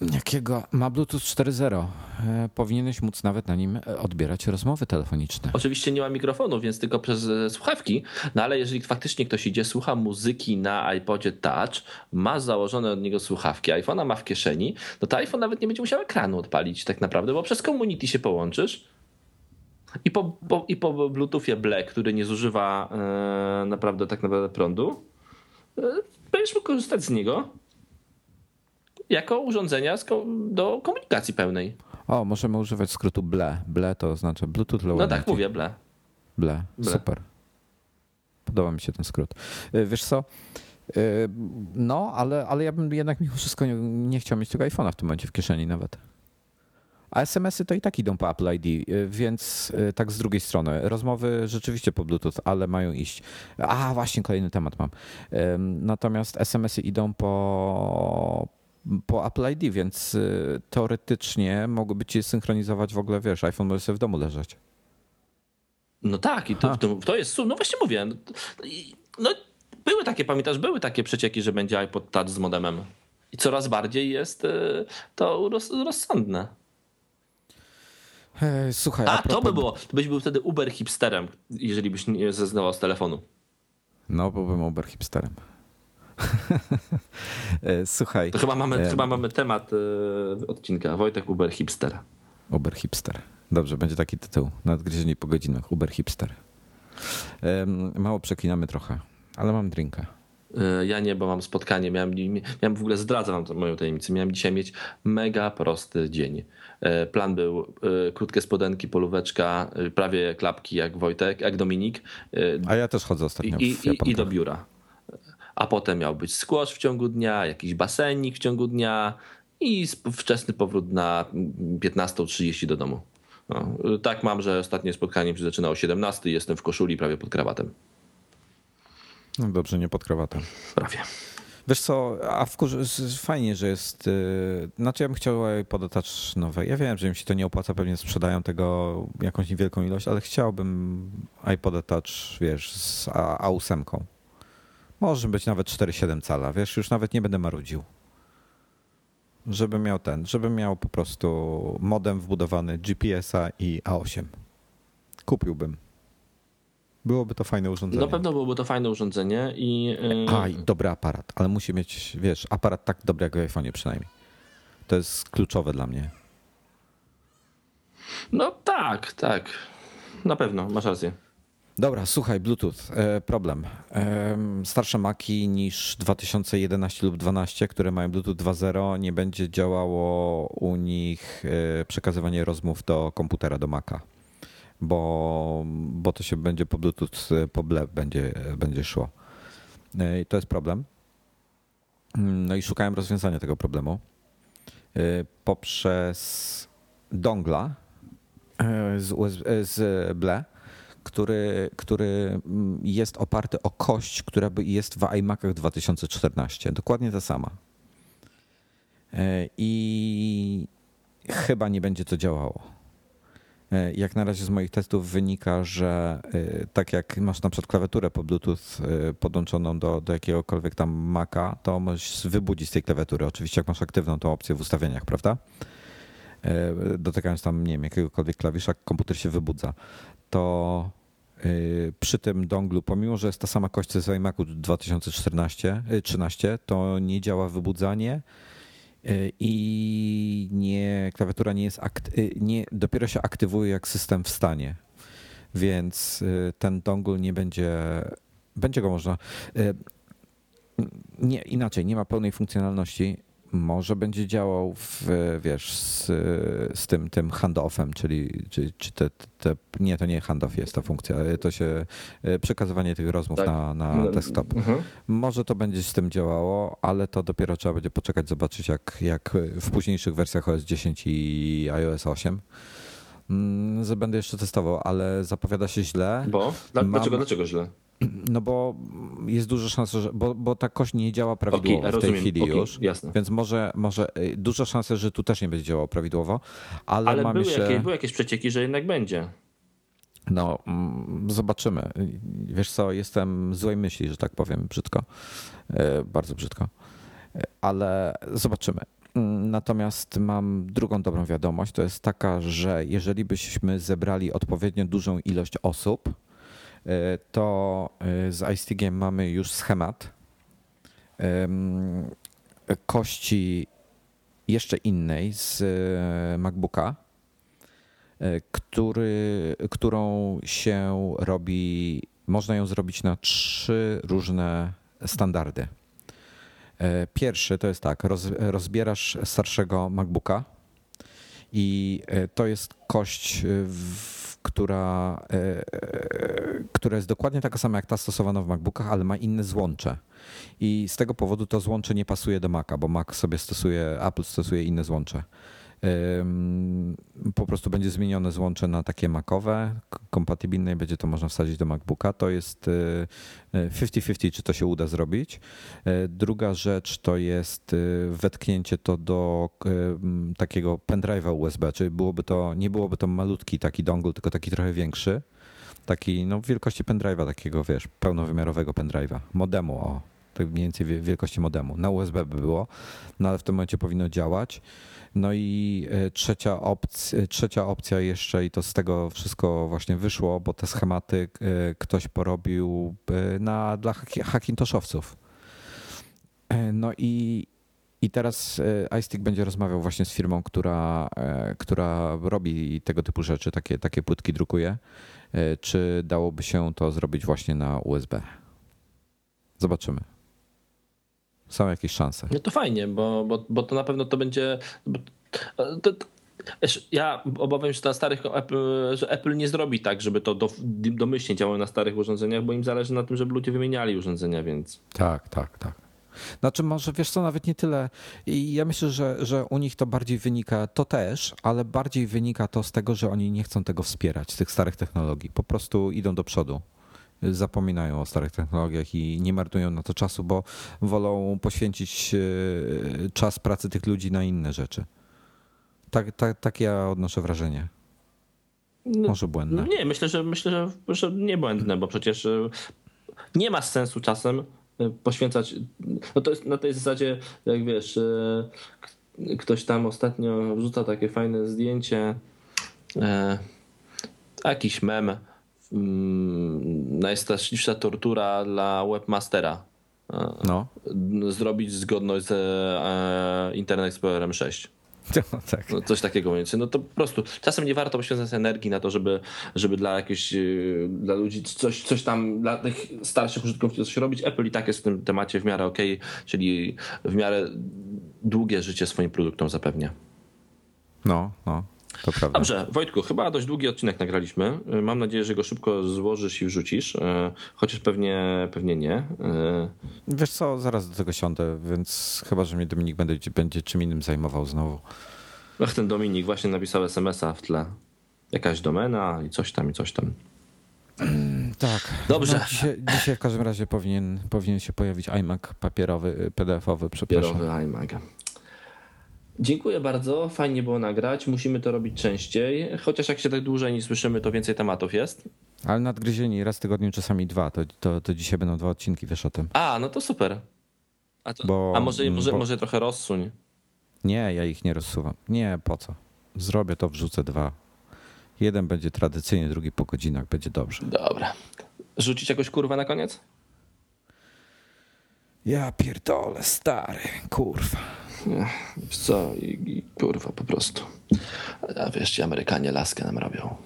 Jakiego? Ma Bluetooth 4.0. E, powinieneś móc nawet na nim e, odbierać rozmowy telefoniczne. Oczywiście nie ma mikrofonu, więc tylko przez e, słuchawki. No ale jeżeli faktycznie ktoś idzie, słucha muzyki na iPodzie Touch, ma założone od niego słuchawki, iPhone'a ma w kieszeni, no to iPhone nawet nie będzie musiał ekranu odpalić tak naprawdę, bo przez community się połączysz. I po, po, i po Bluetoothie Black, który nie zużywa e, naprawdę tak naprawdę prądu, e, będziesz mógł korzystać z niego jako urządzenia do komunikacji pełnej. O, możemy używać skrótu BLE. BLE to oznacza Bluetooth Low No tak, mówię BLE. BLE, super. Podoba mi się ten skrót. Y, wiesz co? Y, no, ale, ale ja bym jednak mimo wszystko nie, nie chciał mieć tego iPhone'a w tym momencie w kieszeni nawet. A SMS-y to i tak idą po Apple ID, y, więc tak z drugiej strony. Rozmowy rzeczywiście po Bluetooth, ale mają iść. A, właśnie kolejny temat mam. Natomiast SMS-y idą po, po Apple ID, więc y, teoretycznie mogłyby ci synchronizować w ogóle, wiesz, iPhone może sobie w domu leżeć. No tak, i to, to, to jest, no właśnie mówię, no, no były takie, pamiętasz, były takie przecieki, że będzie iPod Touch z modemem. I coraz bardziej jest y, to roz, rozsądne. Słuchaj, a, a propos... to by było, to byś był wtedy Uber hipsterem, jeżeli byś nie zrezygnował z telefonu. No, byłbym Uber hipsterem. E, słuchaj. To chyba mamy, chyba mamy temat e, odcinka. Wojtek Uber Hipster. Uber Hipster. Dobrze, będzie taki tytuł. Nadgryzienie po godzinach. Uber Hipster. Mało przeklinamy trochę, ale mam drinka. E, ja nie, bo mam spotkanie. Miałem, miałem w ogóle zdradzę wam moją tajemnicę. Miałem dzisiaj mieć mega prosty dzień. Plan był krótkie spodenki, polóweczka, prawie klapki jak Wojtek, jak Dominik. A ja też chodzę ostatnio. I, i, i do biura a potem miał być squash w ciągu dnia, jakiś basenik w ciągu dnia i wczesny powrót na 15.30 do domu. No, tak mam, że ostatnie spotkanie się zaczyna o 17, jestem w koszuli prawie pod krawatem. No dobrze, nie pod krawatem. Prawie. Wiesz co, a w fajnie, że jest. Yy, znaczy, ja bym chciał podotacz nowe. Ja wiem, że im się to nie opłaca, pewnie sprzedają tego jakąś niewielką ilość, ale chciałbym iPod Touch, wiesz, z A8. Może być nawet 4,7 cala, wiesz, już nawet nie będę marudził. Żeby miał ten, żeby miał po prostu modem wbudowany GPS-a i A8. Kupiłbym. Byłoby to fajne urządzenie. Na pewno byłoby to fajne urządzenie i. Yy... A, i dobry aparat, ale musi mieć, wiesz, aparat tak dobry jak w iPhone'ie przynajmniej. To jest kluczowe dla mnie. No tak, tak. Na pewno, masz rację. Dobra, słuchaj, Bluetooth, e, problem. E, starsze Maki niż 2011 lub 12, które mają Bluetooth 2.0, nie będzie działało u nich e, przekazywanie rozmów do komputera, do Maca, bo, bo to się będzie po Bluetooth, po BLE będzie, będzie szło. I to jest problem. No i szukałem rozwiązania tego problemu poprzez dongla z, USB, z BLE który, który mm, jest oparty o kość, która jest w iMacach 2014. Dokładnie ta sama. E, I chyba nie będzie to działało. E, jak na razie z moich testów wynika, że e, tak jak masz na przykład klawiaturę po Bluetooth podłączoną do, do jakiegokolwiek tam Maca, to możesz wybudzić z tej klawiatury. Oczywiście jak masz aktywną tą opcję w ustawieniach, prawda? Dotykając tam, nie wiem, jakiegokolwiek klawisza, komputer się wybudza. To przy tym donglu, pomimo że jest ta sama kość z iMacu 2014, 13, to nie działa wybudzanie y, i nie, klawiatura nie jest y, nie, dopiero się aktywuje jak system wstanie. Więc ten dongle nie będzie, będzie go można. Nie, inaczej, nie ma pełnej funkcjonalności może będzie działał w, wiesz, z, z tym, tym handoffem, czyli czy, czy te, te, nie, to nie handoff jest ta funkcja, to się przekazywanie tych rozmów tak. na, na no, desktop. Mhm. Może to będzie z tym działało, ale to dopiero trzeba będzie poczekać, zobaczyć jak, jak w późniejszych wersjach OS 10 i iOS 8 mm, będę jeszcze testował, ale zapowiada się źle. Bo? Dlaczego, Mam... dlaczego źle? No bo jest duża szansa, że. Bo, bo ta kość nie działa prawidłowo okay, w tej rozumiem. chwili okay, już. Jasne. Więc może, może y, duża szansa, że tu też nie będzie działało prawidłowo. Ale, ale mam były, jeszcze... jakieś, były jakieś przecieki, że jednak będzie. No, mm, zobaczymy. Wiesz co, jestem złej myśli, że tak powiem, brzydko. Y, bardzo brzydko. Y, ale zobaczymy. Mm, natomiast mam drugą dobrą wiadomość. To jest taka, że jeżeli byśmy zebrali odpowiednio dużą ilość osób, to e, z iStigiem mamy już schemat kości jeszcze innej z e, MacBooka, który, którą się robi, można ją zrobić na trzy różne standardy. Pierwszy to jest tak, roz, rozbierasz starszego MacBooka i to jest kość w która, e, e, która jest dokładnie taka sama jak ta stosowana w MacBookach, ale ma inne złącze. I z tego powodu to złącze nie pasuje do Maca, bo Mac sobie stosuje, Apple stosuje inne złącze po prostu będzie zmienione złącze na takie makowe, kompatybilne i będzie to można wsadzić do MacBooka. To jest 50-50, y, czy to się uda zrobić. E, druga rzecz to jest wetknięcie to do takiego pendrive'a USB, czyli byłoby to, nie byłoby to malutki taki dongle, tylko taki trochę większy. Taki no, wielkości pendrive'a, takiego wiesz, pełnowymiarowego pendrive'a, modemu o, tak mniej więcej wielkości modemu. Na USB by było, no ale w tym momencie powinno działać. No i e, trzecia opcja, e, trzecia opcja jeszcze, i to z tego wszystko właśnie wyszło, bo te schematy e, ktoś porobił na, dla hackintoshowców. No i, i teraz iStick będzie rozmawiał właśnie z firmą, która, która robi tego typu rzeczy, takie, takie płytki drukuje. Czy dałoby się to zrobić właśnie na USB? Zobaczymy są jakieś szanse. No to fajnie, bo, bo, bo to na pewno to będzie. To, to, ja obawiam się na starych Apple, że Apple nie zrobi tak, żeby to do, domyślnie działało na starych urządzeniach, bo im zależy na tym, żeby ludzie wymieniali urządzenia, więc. Tak, tak, tak. Znaczy, może wiesz co, nawet nie tyle. I ja myślę, że, że u nich to bardziej wynika, to też, ale bardziej wynika to z tego, że oni nie chcą tego wspierać, tych starych technologii. Po prostu idą do przodu zapominają o starych technologiach i nie marnują na to czasu, bo wolą poświęcić e, czas pracy tych ludzi na inne rzeczy. Tak, tak, tak ja odnoszę wrażenie. No, Może błędne. Nie, myślę, że myślę, że, że nie błędne, bo przecież e, nie ma sensu czasem e, poświęcać. No to jest na tej zasadzie, jak wiesz, ktoś tam ostatnio wrzuca takie fajne zdjęcie, jakiś mem najstraszliwsza tortura dla webmastera. No. Zrobić zgodność z e, Internet Explorerem 6. No, tak. No, coś takiego więc no to po prostu czasem nie warto poświęcać energii na to, żeby, żeby dla jakiegoś e, dla ludzi coś, coś tam, dla tych starszych użytkowników coś robić. Apple i tak jest w tym temacie w miarę ok, czyli w miarę długie życie swoim produktom zapewnia. No, no. To prawda. Dobrze, Wojtku, chyba dość długi odcinek nagraliśmy. Mam nadzieję, że go szybko złożysz i wrzucisz, e, chociaż pewnie, pewnie nie. E, Wiesz co, zaraz do tego siądę, więc chyba, że mnie Dominik będzie, będzie czym innym zajmował znowu. Ach, ten Dominik właśnie napisał SMS-a w tle. Jakaś domena i coś tam, i coś tam. tak. Dobrze. No, dzisiaj, dzisiaj, w każdym razie powinien, powinien się pojawić iMac papierowy, PDF-owy, przepraszam. Papierowy iMac. Dziękuję bardzo, fajnie było nagrać. Musimy to robić częściej, chociaż jak się tak dłużej nie słyszymy, to więcej tematów jest. Ale nadgryzieni raz w tygodniu, czasami dwa, to, to, to dzisiaj będą dwa odcinki, wiesz o tym. A, no to super. A, to, bo, a może, może, bo... może trochę rozsuń? Nie, ja ich nie rozsuwam. Nie, po co? Zrobię to, wrzucę dwa. Jeden będzie tradycyjnie, drugi po godzinach, będzie dobrze. Dobra. Rzucić jakąś kurwę na koniec? Ja pierdolę, stary, kurwa. Wiesz co, I, i, kurwa po prostu. A wiesz, ci Amerykanie laskę nam robią.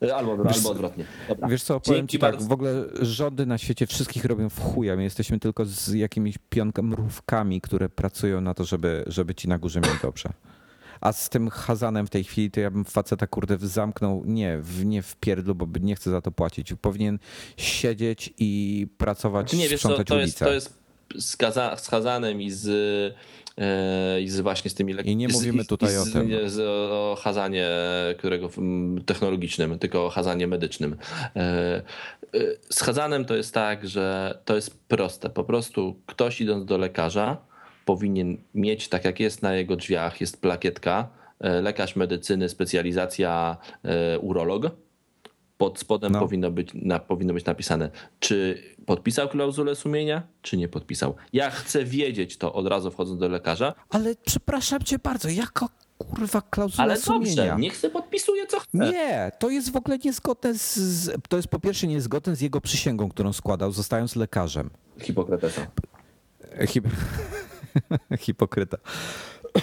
Albo, albo odwrotnie. Dobra. Wiesz co, powiem Dzięki ci tak, bardzo. w ogóle rządy na świecie wszystkich robią w chuja. My jesteśmy tylko z jakimiś pionkomrówkami, które pracują na to, żeby, żeby ci na górze mieli dobrze. A z tym Hazanem w tej chwili, to ja bym faceta kurde zamknął, nie, w, nie w pierdlu, bo nie chcę za to płacić. Powinien siedzieć i pracować, nie, wiesz, sprzątać to, to ulicę. Jest, to jest z, z Hazanem i z i z właśnie z tymi I nie mówimy tutaj z, o tym. Z, o hazanie którego technologicznym, tylko o hazanie medycznym. E, e, z hazanem to jest tak, że to jest proste. Po prostu ktoś idąc do lekarza powinien mieć, tak jak jest na jego drzwiach, jest plakietka, e, lekarz medycyny, specjalizacja urolog. Pod spodem no. powinno, być, na, powinno być napisane, czy podpisał klauzulę sumienia, czy nie podpisał. Ja chcę wiedzieć to od razu wchodząc do lekarza. Ale przepraszam cię bardzo, jako kurwa klauzula Ale sumienia. dobrze, niech se podpisuje co chce. Nie, to jest w ogóle niezgodne z, z, to jest po pierwsze niezgodne z jego przysięgą, którą składał, zostając lekarzem. Hipokratesa. Hip... Hipokryta.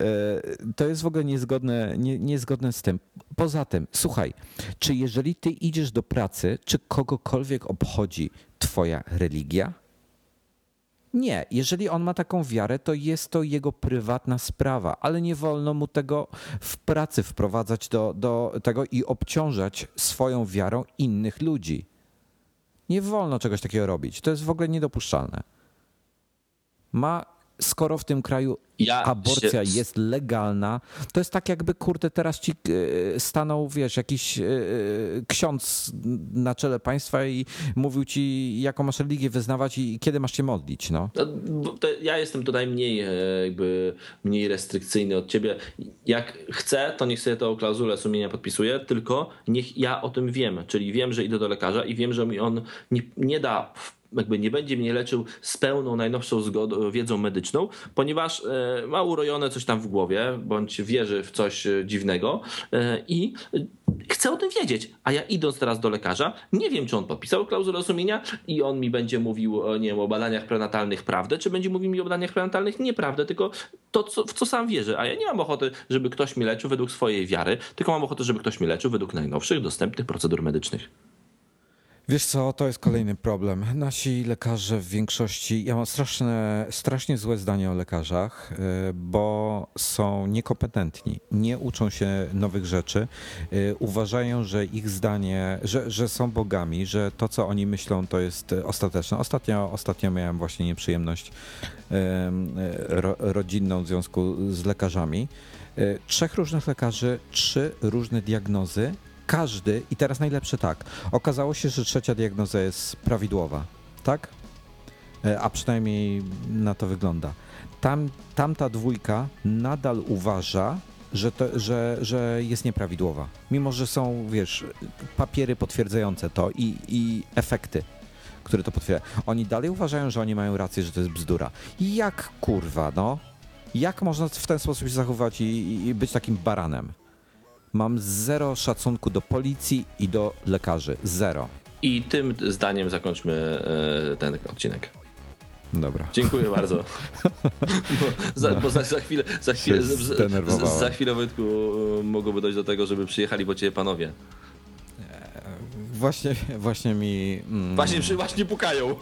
E, to jest w ogóle niezgodne, nie, niezgodne z tym. Poza tym, słuchaj, czy jeżeli ty idziesz do pracy, czy kogokolwiek obchodzi twoja religia? Nie, jeżeli on ma taką wiarę, to jest to jego prywatna sprawa, ale nie wolno mu tego w pracy wprowadzać do, do tego i obciążać swoją wiarą innych ludzi. Nie wolno czegoś takiego robić. To jest w ogóle niedopuszczalne ma skoro w tym kraju ja aborcja się... jest legalna, to jest tak jakby, kurde, teraz ci e, stanął, wiesz, jakiś e, ksiądz na czele państwa i mówił ci, jaką masz religię wyznawać i kiedy masz się modlić, no. ja jestem tutaj mniej e, jakby, mniej restrykcyjny od ciebie. Jak chcę, to niech sobie to klauzulę sumienia podpisuje, tylko niech ja o tym wiem, czyli wiem, że idę do lekarza i wiem, że mi on nie, nie da jakby nie będzie mnie leczył z pełną, najnowszą zgodą, wiedzą medyczną, ponieważ e, ma urojone coś tam w głowie, bądź wierzy w coś e, dziwnego e, i chcę o tym wiedzieć. A ja idąc teraz do lekarza, nie wiem, czy on podpisał klauzulę sumienia i on mi będzie mówił nie wiem, o badaniach prenatalnych prawdę, czy będzie mówił mi o badaniach prenatalnych nieprawdę, tylko to, co, w co sam wierzę. A ja nie mam ochoty, żeby ktoś mi leczył według swojej wiary, tylko mam ochotę, żeby ktoś mi leczył według najnowszych, dostępnych procedur medycznych. Wiesz co, to jest kolejny problem. Nasi lekarze w większości, ja mam straszne, strasznie złe zdanie o lekarzach, y, bo są niekompetentni, nie uczą się nowych rzeczy, y, uważają, że ich zdanie, że, że są bogami, że to, co oni myślą, to jest ostateczne. Ostatnio, ostatnio miałem właśnie nieprzyjemność ro, rodzinną w związku z lekarzami. Y, trzech różnych lekarzy, trzy różne diagnozy każdy, i teraz najlepsze tak, okazało się, że trzecia diagnoza jest prawidłowa, tak? E, a przynajmniej na to wygląda. Tam, tamta dwójka nadal uważa, że, to, że, że jest nieprawidłowa. Mimo, że są, wiesz, papiery potwierdzające to i, i efekty, które to potwierdzają. Oni dalej uważają, że oni mają rację, że to jest bzdura. Jak kurwa, no? Jak można w ten sposób się zachować i, i być takim baranem? Mam zero szacunku do policji i do lekarzy. Zero. I tym zdaniem zakończmy e, ten odcinek. Dobra. Dziękuję bardzo. Bo za, no. bo za, za chwilę, za chwilę, za, za chwilę Wojtku, mogłoby dojść do tego, żeby przyjechali po ciebie panowie. Właśnie, właśnie mi. Mm, właśnie, właśnie pukają.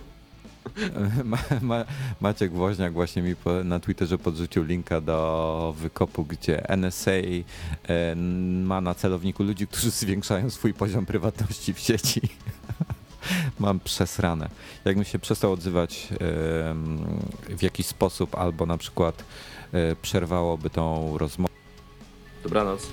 Ma, ma, Maciek Woźniak właśnie mi po, na Twitterze podrzucił linka do wykopu, gdzie NSA e, ma na celowniku ludzi, którzy zwiększają swój poziom prywatności w sieci. Mam przesrane. Jakbym się przestał odzywać w jakiś sposób, albo na przykład e, przerwałoby tą rozmowę. Dobranoc.